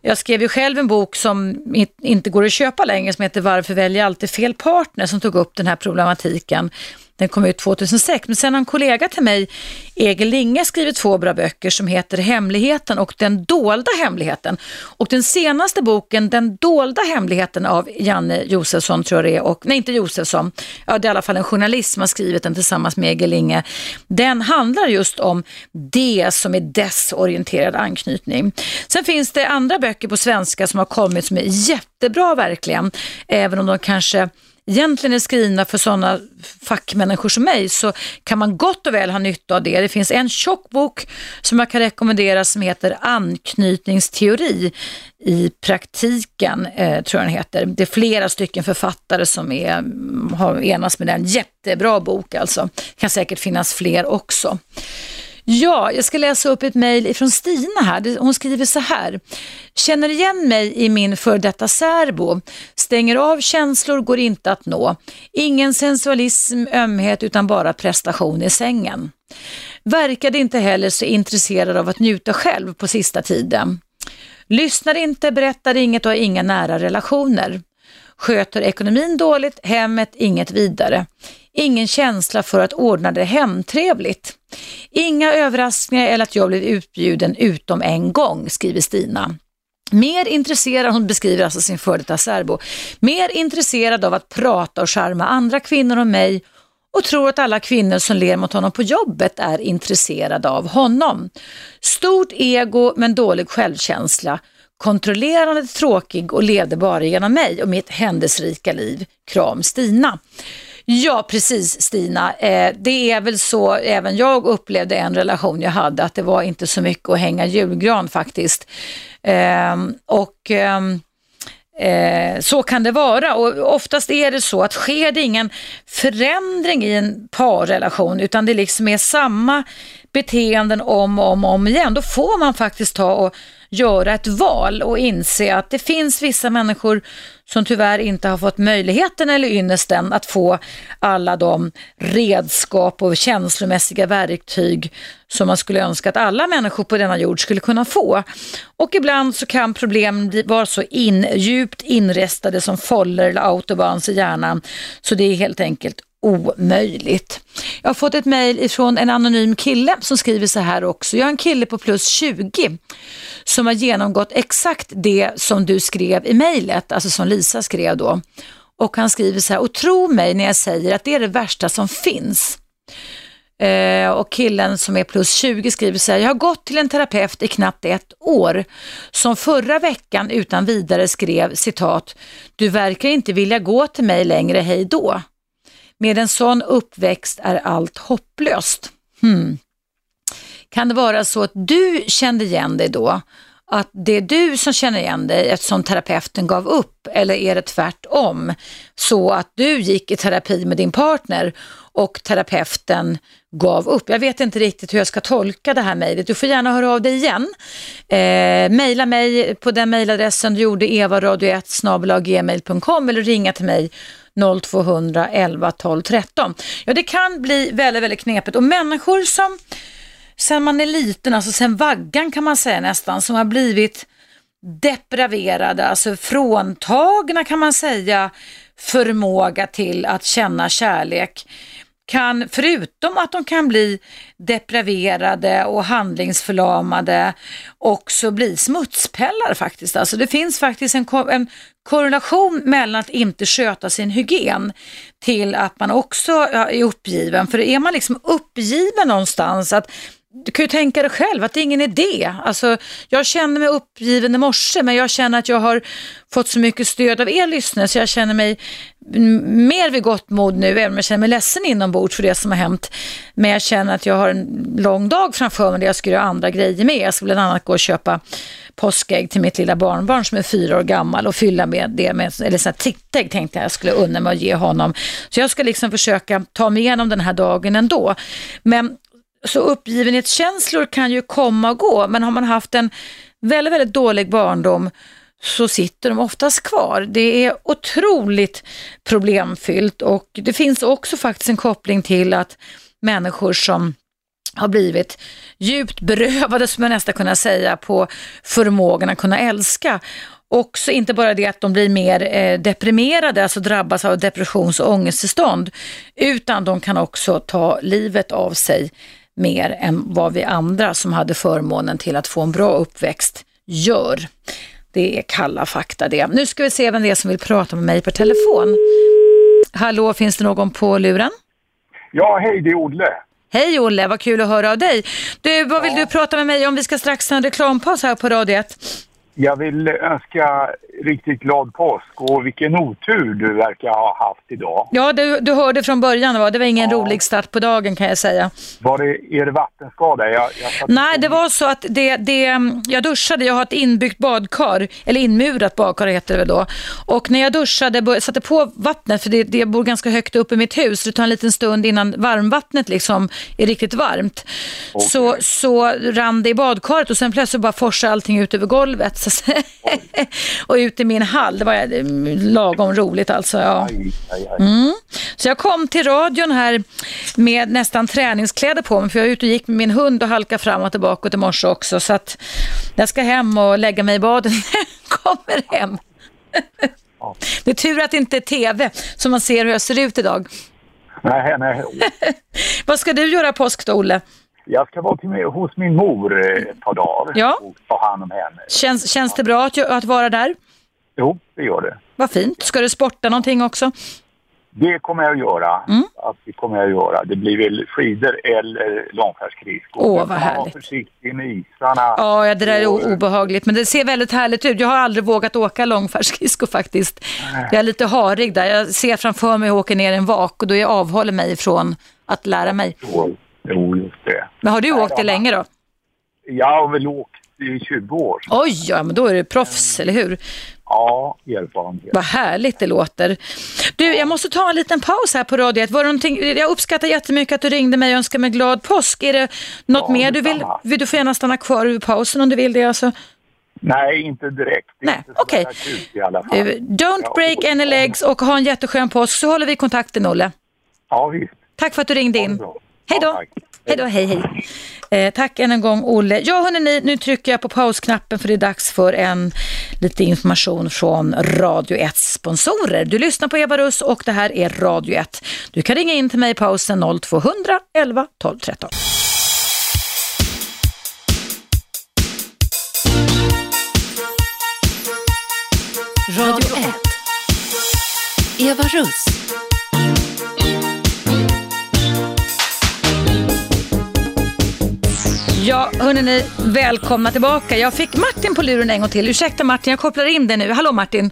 Jag skrev ju själv en bok som inte går att köpa längre som heter Varför väljer jag alltid fel partner som tog upp den här problematiken. Den kom ut 2006. Men sen har en kollega till mig, Egil Linge, skrivit två bra böcker som heter Hemligheten och Den dolda hemligheten. Och den senaste boken, Den dolda hemligheten av Janne Josefsson tror jag det är, och, nej inte Josefsson, ja det är i alla fall en journalist som har skrivit den tillsammans med Egil Linge. Den handlar just om det som är desorienterad anknytning. Sen finns det andra böcker på svenska som har kommit som är jättebra verkligen, även om de kanske egentligen är skrivna för sådana fackmänniskor som mig så kan man gott och väl ha nytta av det. Det finns en tjock bok som jag kan rekommendera som heter Anknytningsteori i praktiken, eh, tror jag den heter. Det är flera stycken författare som är, har enats med den. Jättebra bok alltså. Det kan säkert finnas fler också. Ja, jag ska läsa upp ett mejl ifrån Stina här. Hon skriver så här. Känner igen mig i min för detta särbo. Stänger av känslor, går inte att nå. Ingen sensualism, ömhet utan bara prestation i sängen. Verkade inte heller så intresserad av att njuta själv på sista tiden. Lyssnar inte, berättar inget och har inga nära relationer. Sköter ekonomin dåligt, hemmet inget vidare. Ingen känsla för att ordna det hemtrevligt. Inga överraskningar eller att jag blev utbjuden utom en gång, skriver Stina. Mer intresserad, hon beskriver alltså sin före detta särbo, mer intresserad av att prata och charma andra kvinnor om mig och tror att alla kvinnor som ler mot honom på jobbet är intresserade av honom. Stort ego men dålig självkänsla, kontrollerande, tråkig och levde bara genom mig och mitt händelserika liv. Kram Stina. Ja, precis Stina. Eh, det är väl så, även jag upplevde en relation jag hade, att det var inte så mycket att hänga julgran faktiskt. Eh, och ehm, eh, så kan det vara och oftast är det så att sker det ingen förändring i en parrelation utan det liksom är samma beteenden om och om, om igen, då får man faktiskt ta och göra ett val och inse att det finns vissa människor som tyvärr inte har fått möjligheten eller ynnesten att få alla de redskap och känslomässiga verktyg som man skulle önska att alla människor på denna jord skulle kunna få. Och ibland så kan problem vara så in, djupt inrestade som foller eller autobahns i hjärnan så det är helt enkelt omöjligt. Jag har fått ett mejl ifrån en anonym kille som skriver så här också. Jag är en kille på plus 20 som har genomgått exakt det som du skrev i mejlet, alltså som Lisa skrev då. Och han skriver så här, och tro mig när jag säger att det är det värsta som finns. Eh, och killen som är plus 20 skriver så här, jag har gått till en terapeut i knappt ett år som förra veckan utan vidare skrev citat, du verkar inte vilja gå till mig längre, hej då. Med en sån uppväxt är allt hopplöst. Hmm. Kan det vara så att du kände igen dig då? Att det är du som känner igen dig eftersom terapeuten gav upp eller är det tvärtom? Så att du gick i terapi med din partner och terapeuten gav upp. Jag vet inte riktigt hur jag ska tolka det här mejlet. Du får gärna höra av dig igen. Eh, maila mig på den mejladressen du gjorde evaradio1 gmail.com eller ringa till mig 0200 11 12 13. Ja, det kan bli väldigt, väldigt knepigt och människor som sen man är liten, alltså sen vaggan kan man säga nästan, som har blivit depraverade, alltså fråntagna kan man säga förmåga till att känna kärlek kan, förutom att de kan bli depraverade och handlingsförlamade, också bli smutspellar faktiskt. Alltså det finns faktiskt en, en korrelation mellan att inte sköta sin hygien till att man också är uppgiven. För är man liksom uppgiven någonstans, att du kan ju tänka dig själv att det är ingen idé. Alltså, jag känner mig uppgiven i morse men jag känner att jag har fått så mycket stöd av er lyssnare så jag känner mig mer vid gott mod nu, även om jag känner mig ledsen inombords för det som har hänt. Men jag känner att jag har en lång dag framför mig där jag ska göra andra grejer med. Jag ska bland annat gå och köpa påskägg till mitt lilla barnbarn som är fyra år gammal och fylla med det med, eller så tittägg tänkte jag jag skulle unna mig att ge honom. Så jag ska liksom försöka ta mig igenom den här dagen ändå. Men så uppgivenhetskänslor kan ju komma och gå, men har man haft en väldigt, väldigt dålig barndom så sitter de oftast kvar. Det är otroligt problemfyllt och det finns också faktiskt en koppling till att människor som har blivit djupt berövade, som jag nästan kunna säga, på förmågan att kunna älska också inte bara det att de blir mer eh, deprimerade, alltså drabbas av depressions och ångesttillstånd, utan de kan också ta livet av sig mer än vad vi andra som hade förmånen till att få en bra uppväxt gör. Det är kalla fakta det. Nu ska vi se vem det är som vill prata med mig per telefon. Hallå, finns det någon på luren? Ja, hej, det är Olle. Hej Olle, vad kul att höra av dig. Du, vad vill du prata med mig om? Vi ska strax ha en reklampaus här på Radio 1. Jag vill önska riktigt glad påsk och vilken otur du verkar ha haft idag. Ja, du, du hörde från början, va? det var ingen rolig start på dagen kan jag säga. Var det, är det vattenskada? Jag, jag Nej, det var så att det, det, jag duschade, jag har ett inbyggt badkar, eller inmurat badkar heter det väl då. Och när jag duschade, satte på vattnet, för det, det bor ganska högt upp i mitt hus, det tar en liten stund innan varmvattnet liksom är riktigt varmt. Så, så rann det i badkaret och sen plötsligt bara forsade allting ut över golvet. Så, och ut i min hall, det var lagom roligt alltså. Ja. Mm. Så jag kom till radion här med nästan träningskläder på mig för jag var ute och gick med min hund och halkade fram och tillbaka till morse också så att jag ska hem och lägga mig i badet när jag kommer hem. Det är tur att det inte är tv så man ser hur jag ser ut idag. Nej, nej. Vad ska du göra påsk då, Olle? Jag ska vara till hos min mor eh, ett par dagar Ja. och ta hand om henne. Känns, känns det bra att, att vara där? Jo, det gör det. Vad fint. Ska du sporta någonting också? Det kommer jag att göra. Mm. Att det kommer jag att göra. Det blir väl skidor eller långfärdsskridskor. Åh, vad härligt. försiktig med isarna. Ja, ja, det där är obehagligt, men det ser väldigt härligt ut. Jag har aldrig vågat åka långfärdsskridskor faktiskt. Jag är lite harig där. Jag ser framför mig att åka ner en vak och då jag avhåller mig från att lära mig. Jo, jo. Men har du Nej, åkt det ja, länge då? Jag har väl åkt i 20 år. Oj, ja, men då är du proffs, eller hur? Ja, erfarenhet. Vad härligt det låter. Du, jag måste ta en liten paus här på Radio 1. Var det någonting, jag uppskattar jättemycket att du ringde mig och önskade mig glad påsk. Är det något Ja, mer du vill? Du får gärna stanna kvar ur pausen om du vill det. Alltså. Nej, inte direkt. Nej, okej. fall. Eh, Don't break any legs och ha en jätteskön påsk så håller vi kontakten, Olle. Ja, visst. Tack för att du ringde in. Hej då. Ja, tack. Hej då, hej hej. Eh, tack än en gång Olle. Ja hörni, nu trycker jag på pausknappen för det är dags för en lite information från Radio 1 sponsorer. Du lyssnar på Eva Russ och det här är Radio 1. Du kan ringa in till mig i pausen 0200 11 12 13. Radio 1. Eva Russ. Ja, hörni, välkomna tillbaka. Jag fick Martin på luren en gång till. Ursäkta Martin, jag kopplar in det nu. Hallå Martin.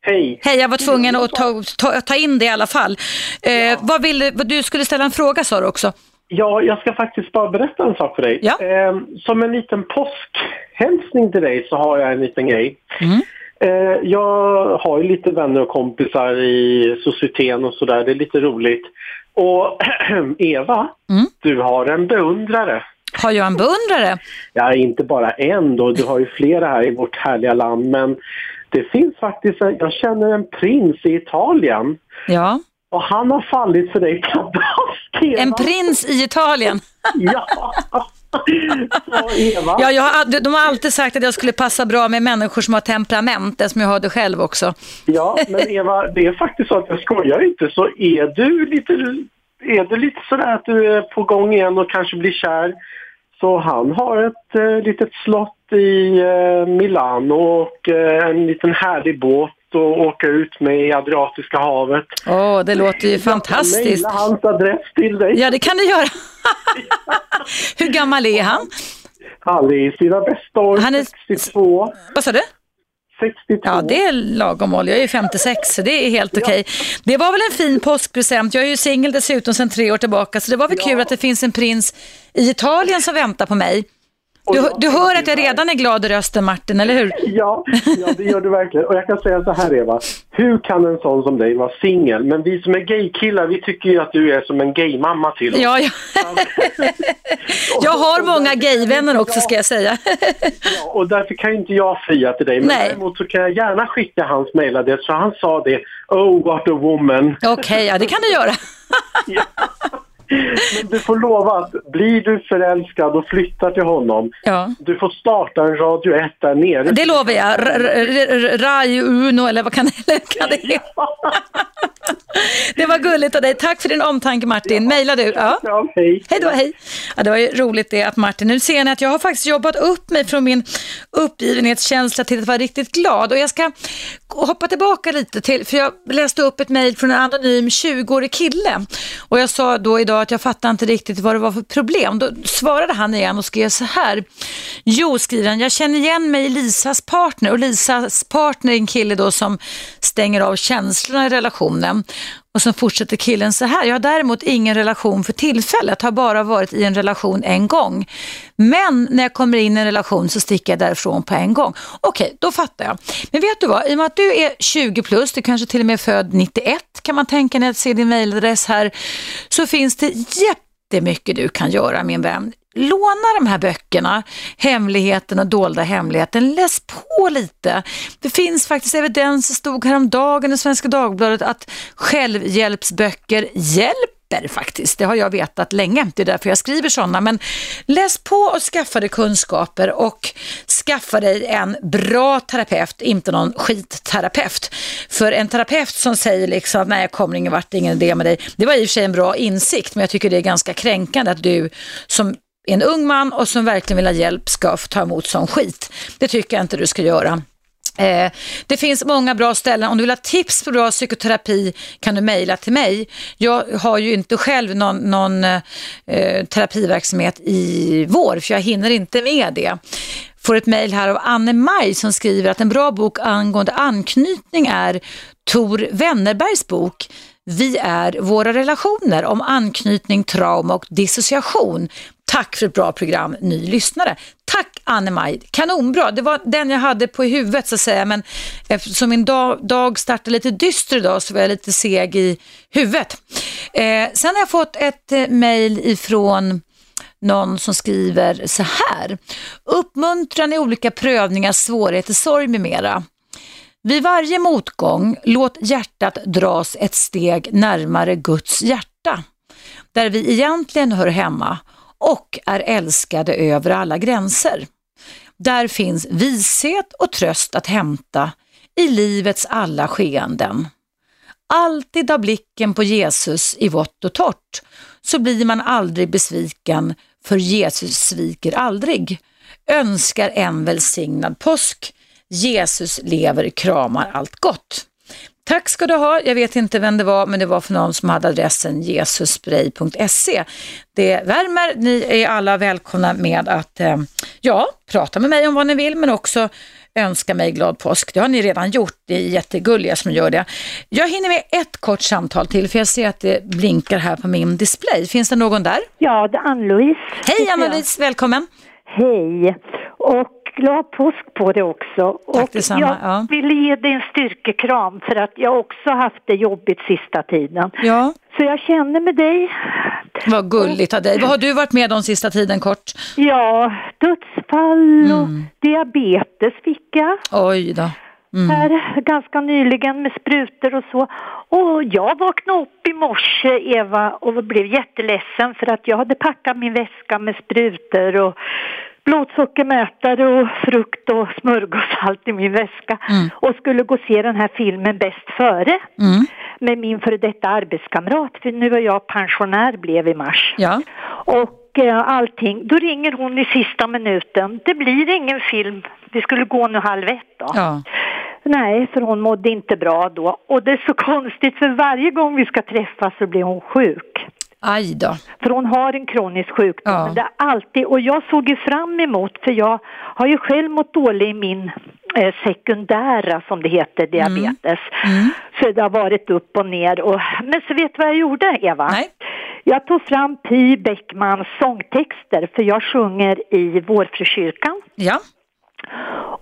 Hej. Hej, jag var tvungen att ta, ta, ta in det i alla fall. Eh, vad vill du, skulle ställa en fråga sa du också. Ja, jag ska faktiskt bara berätta en sak för dig. Eh, som en liten påskhälsning till dig så har jag en liten grej. Eh, jag har ju lite vänner och kompisar i societeten och sådär. Det är lite roligt. Och Eva, du har en beundrare. Har jag en beundrare? Ja, inte bara en då. Du har ju flera här i vårt härliga land. Men det finns faktiskt, en, jag känner en prins i Italien. Ja. Och han har fallit för dig Eva. En prins i Italien. Ja. Så, Eva. Ja, jag de har alltid sagt att jag skulle passa bra med människor som har temperament, det som jag har det själv också. Ja, men Eva, det är faktiskt så att jag skojar inte. Så är du lite, är du lite sådär att du är på gång igen och kanske blir kär. Så han har ett eh, litet slott i eh, Milano och eh, en liten härlig båt att åka ut med i Adriatiska havet. Åh, det låter ju fantastiskt. Jag kan mejla hans adress till dig. Ja, det kan du göra. Hur gammal är han? Han är i sina bästa år, Han är- 62. Vad sa du? 62. Ja, det är lagom ålder. Jag är 56, så det är helt okej. Det var väl en fin påskpresent. Jag är ju singel dessutom sedan tre år tillbaka, så det var väl kul att det finns en prins i Italien som väntar på mig. Du, du hör att jag redan är glad i rösten, Martin, eller hur? Ja, ja, det gör du verkligen. Och jag kan säga så här Eva. Hur kan en sån som dig vara singel? Men vi som är gaykillar, vi tycker ju att du är som en gaymamma till oss. Ja, ja. jag har många gayvänner också, ska jag säga. Ja, och därför kan inte jag fria till dig. Men Nej. däremot så kan jag gärna skicka hans mejladress. För han sa det. Oh, what a woman. Okej, ja, det kan du göra. Men du får lova att blir du förälskad och flyttar till honom, Ja. du får starta en Radio 1 där nere. Det lovar jag. Rai Uno eller vad kan det heta? Det var gulligt av dig. Tack för din omtanke Martin. Mailar du? Ja. hej. Hej då, hej. Ja, det var ju roligt det att Martin, nu ser ni att jag har faktiskt jobbat upp mig från min uppgivenhetskänsla till att vara riktigt glad och jag ska hoppa tillbaka lite till, för jag läste upp ett mejl från en anonym 20-årig kille och jag sa då idag att jag fattar inte riktigt vad det var för problem. Då svarade han igen och skrev så här. Jo, skriver han, jag känner igen mig i Lisas partner och Lisas partner är en kille då som stänger av känslorna i relationen. Och så fortsätter killen så här, jag har däremot ingen relation för tillfället, har bara varit i en relation en gång. Men när jag kommer in i en relation så sticker jag därifrån på en gång. Okej, då fattar jag. Men vet du vad, i och med att du är 20 plus, du kanske till och med är född 91 kan man tänka när jag ser din mailadress här, så finns det jättemycket du kan göra min vän. Låna de här böckerna, Hemligheten och dolda hemligheten. Läs på lite. Det finns faktiskt evidens, det stod häromdagen i Svenska Dagbladet att självhjälpsböcker hjälper faktiskt. Det har jag vetat länge, det är därför jag skriver sådana. Men läs på och skaffa dig kunskaper och skaffa dig en bra terapeut, inte någon skitterapeut. För en terapeut som säger liksom att nej jag kommer ingen vart, det är ingen idé med dig. Det var i och för sig en bra insikt men jag tycker det är ganska kränkande att du som en ung man och som verkligen vill ha hjälp ska få ta emot sån skit. Det tycker jag inte du ska göra. Eh, det finns många bra ställen. Om du vill ha tips på bra psykoterapi kan du mejla till mig. Jag har ju inte själv någon, någon eh, terapiverksamhet i vår för jag hinner inte med det. Får ett mejl här av Anne Maj som skriver att en bra bok angående anknytning är Tor Wennerbergs bok Vi är våra relationer om anknytning, trauma och dissociation. Tack för ett bra program, ny lyssnare. Tack Anne-Maj, kanonbra. Det var den jag hade på huvudet så att säga, men eftersom min dag, dag startade lite dyster idag så var jag lite seg i huvudet. Eh, sen har jag fått ett eh, mejl ifrån någon som skriver så här. Uppmuntran i olika prövningar, svårigheter, sorg med mera. Vid varje motgång, låt hjärtat dras ett steg närmare Guds hjärta, där vi egentligen hör hemma och är älskade över alla gränser. Där finns vishet och tröst att hämta i livets alla skeenden. Alltid ha blicken på Jesus i vått och torrt, så blir man aldrig besviken, för Jesus sviker aldrig. Önskar en välsignad påsk. Jesus lever, kramar allt gott. Tack ska du ha. Jag vet inte vem det var, men det var för någon som hade adressen jesusspray.se. Det värmer. Ni är alla välkomna med att eh, ja, prata med mig om vad ni vill, men också önska mig glad påsk. Det har ni redan gjort. Det är jättegulliga som gör det. Jag hinner med ett kort samtal till, för jag ser att det blinkar här på min display. Finns det någon där? Ja, det är Ann-Louise. Hej Anna-Louise, välkommen. Hej. Och glad påsk på det också. Tack och detsamma, jag ja. vill ge dig en styrkekram för att jag också haft det jobbigt sista tiden. Ja. Så jag känner med dig. Vad gulligt av dig. Vad har du varit med om sista tiden kort? Ja, dödsfall och Mm. diabetes fick jag. Oj då. Mm. Här ganska nyligen med sprutor och så. Och jag vaknade upp i morse, Eva, och blev jätteledsen för att jag hade packat min väska med sprutor och blodsockermätare och frukt och smörgås allt i min väska Mm. och skulle gå och se den här filmen Bäst före Mm. med min före detta arbetskamrat, för nu är jag pensionär blev i mars. Ja. Och eh, allting, då ringer hon i sista minuten. Det blir ingen film, vi skulle gå nu halv ett då. Ja. Nej, för hon mådde inte bra då. Och det är så konstigt för varje gång vi ska träffas så blir hon sjuk. Aj då. För hon har en kronisk sjukdom. Ja. Men det är alltid, och jag såg ju fram emot, för jag har ju själv mått dålig i min eh, sekundära, som det heter, diabetes. Mm. Så det har varit upp och ner. Och, men så vet du vad jag gjorde, Eva? Nej. Jag tog fram Py Bäckmans sångtexter, för jag sjunger i Vårfrukyrkan. Ja.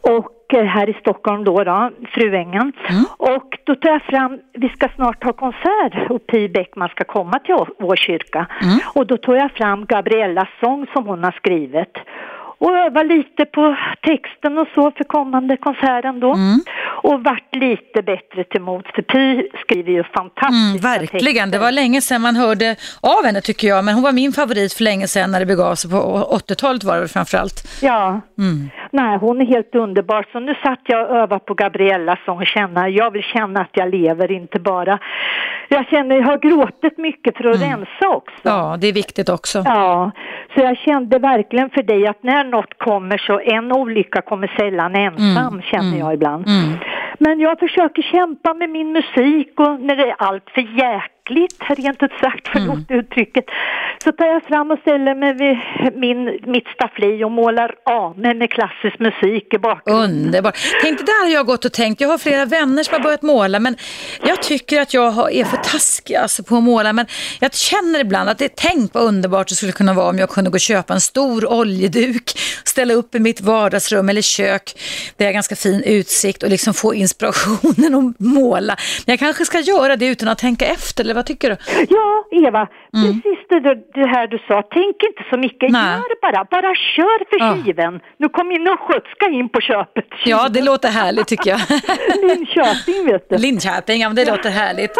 Och eh, här i Stockholm då, då Fruängen. Och då tar jag fram, vi ska snart ha konsert och Py Bäckman ska komma till vår kyrka. Och då tog jag fram Gabriellas sång som hon har skrivit. och öva lite på texten och så för kommande konserten då. Mm. Och vart lite bättre till mods för Py skriver ju fantastiska Mm, verkligen, texter. det var länge sedan man hörde av henne tycker jag, men hon var min favorit för länge sedan när det begav sig på 80-talet var det framförallt. Ja, Mm. Nej hon är helt underbar. Så nu satt jag och övade på Gabriellas sång Känna. Jag vill känna att jag lever, inte bara... Jag känner, jag har gråtit mycket för att rensa också. Ja, det är viktigt också. Ja, så jag kände verkligen för dig att när något kommer så en olycka kommer sällan ensam Mm, känner mm, jag ibland. mm. Men jag försöker kämpa med min musik och när det är allt för jäkligt, rent ut sagt, förlåt Mm. uttrycket, så tar jag fram och ställer mig vid min, mitt staffli och målar amen med klassisk musik i bakgrunden. Underbart. Tänk, det där har jag gått och tänkt. Jag har flera vänner som har börjat måla, men jag tycker att jag är för taskig alltså, på att måla. Men jag känner ibland att det tänk vad underbart det skulle kunna vara om jag kunde gå och köpa en stor oljeduk, ställa upp i mitt vardagsrum eller kök där jag har ganska fin utsikt och liksom få inspirationen att måla. Men jag kanske ska göra det utan att tänka efter, eller vad tycker du? Ja, Eva, precis det, det här du sa. Tänk inte så mycket, Nej. gör bara. Bara kör för Ja. Nu kom in och skjutska in på köpet. Ja, det låter härligt tycker jag. Linköping vet du. Linköping, ja men det låter härligt.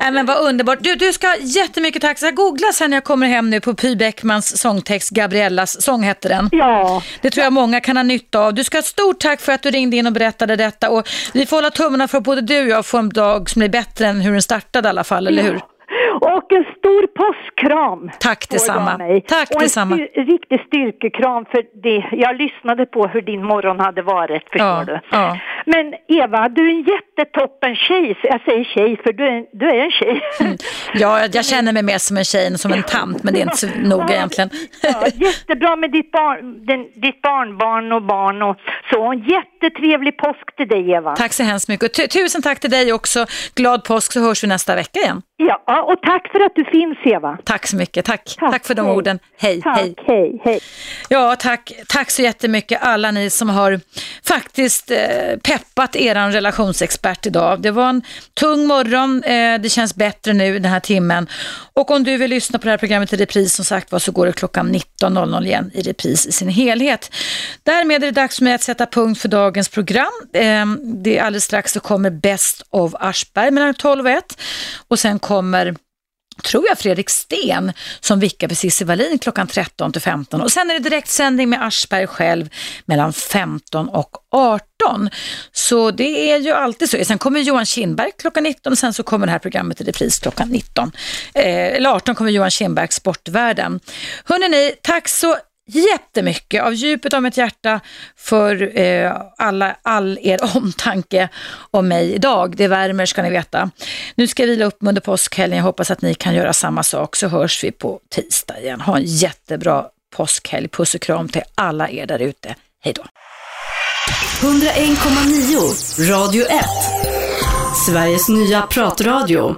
Nej, men vad underbart. Du, du ska ha jättemycket tack. Jag googlar sen när jag kommer hem nu på Py Bäckmans sångtext, Gabriellas sång hette den. Ja. Det tror jag många kan ha nytta av. Du ska ha stort tack för att du ringde in och berättade detta och vi får hålla tummarna för att både du och jag får en dag som blir bättre än hur den startade i alla fall, eller hur? Och en stor påskkram. Tack detsamma. mig. Tack och en detsamma. styr, riktig styrkekram för det. Jag lyssnade på hur din morgon hade varit, förstår Ja, du. ja. Men Eva, du är en jättetoppen tjej. Jag säger tjej för du är, du är en tjej. Ja, jag, känner mig mer som en tjej än som en tant, men det är inte så noga egentligen. Ja, jättebra med ditt, barn, den, ditt barnbarn och barn och så. En jättetrevlig påsk till dig Eva. Tack så hemskt mycket. Och tu- tusen tack till dig också. Glad påsk så hörs vi nästa vecka igen. Ja, och tack för att du finns Eva. Tack så mycket. Tack. Tack, för de hej. orden. Hej, Tack, hej. hej, hej. Ja, tack. Tack så jättemycket alla ni som har faktiskt eh, peppat eran relationsexpert idag. Det var en tung morgon. Eh, det känns bättre nu den här timmen. Och om du vill lyssna på det här programmet i repris som sagt var så går det klockan 19.00 igen i repris i sin helhet. Därmed är det dags för mig att sätta punkt för dagens program. Ehm, det är alldeles strax så kommer Best of Aschberg mellan 12 och 1 och sen kommer tror jag Fredrik Sten som vickar för Cissi Wallin klockan 13 till 15 och sen är det direktsändning med Aschberg själv mellan 15 och 18. Så det är ju alltid så. Sen kommer Johan Kindberg klockan 19 och sen så kommer det här programmet i repris klockan 19. Eh, eller 18 kommer Johan Kindberg, Sportvärlden. Hörrni, tack så jättemycket av djupet av mitt hjärta för eh, alla, all er omtanke om mig idag. Det värmer ska ni veta. Nu ska jag vila upp mig under påskhelgen. Jag hoppas att ni kan göra samma sak så hörs vi på tisdag igen. Ha en jättebra påskhelg. Puss och kram till alla er där ute. Hej då! 101,9 Radio 1 Sveriges nya pratradio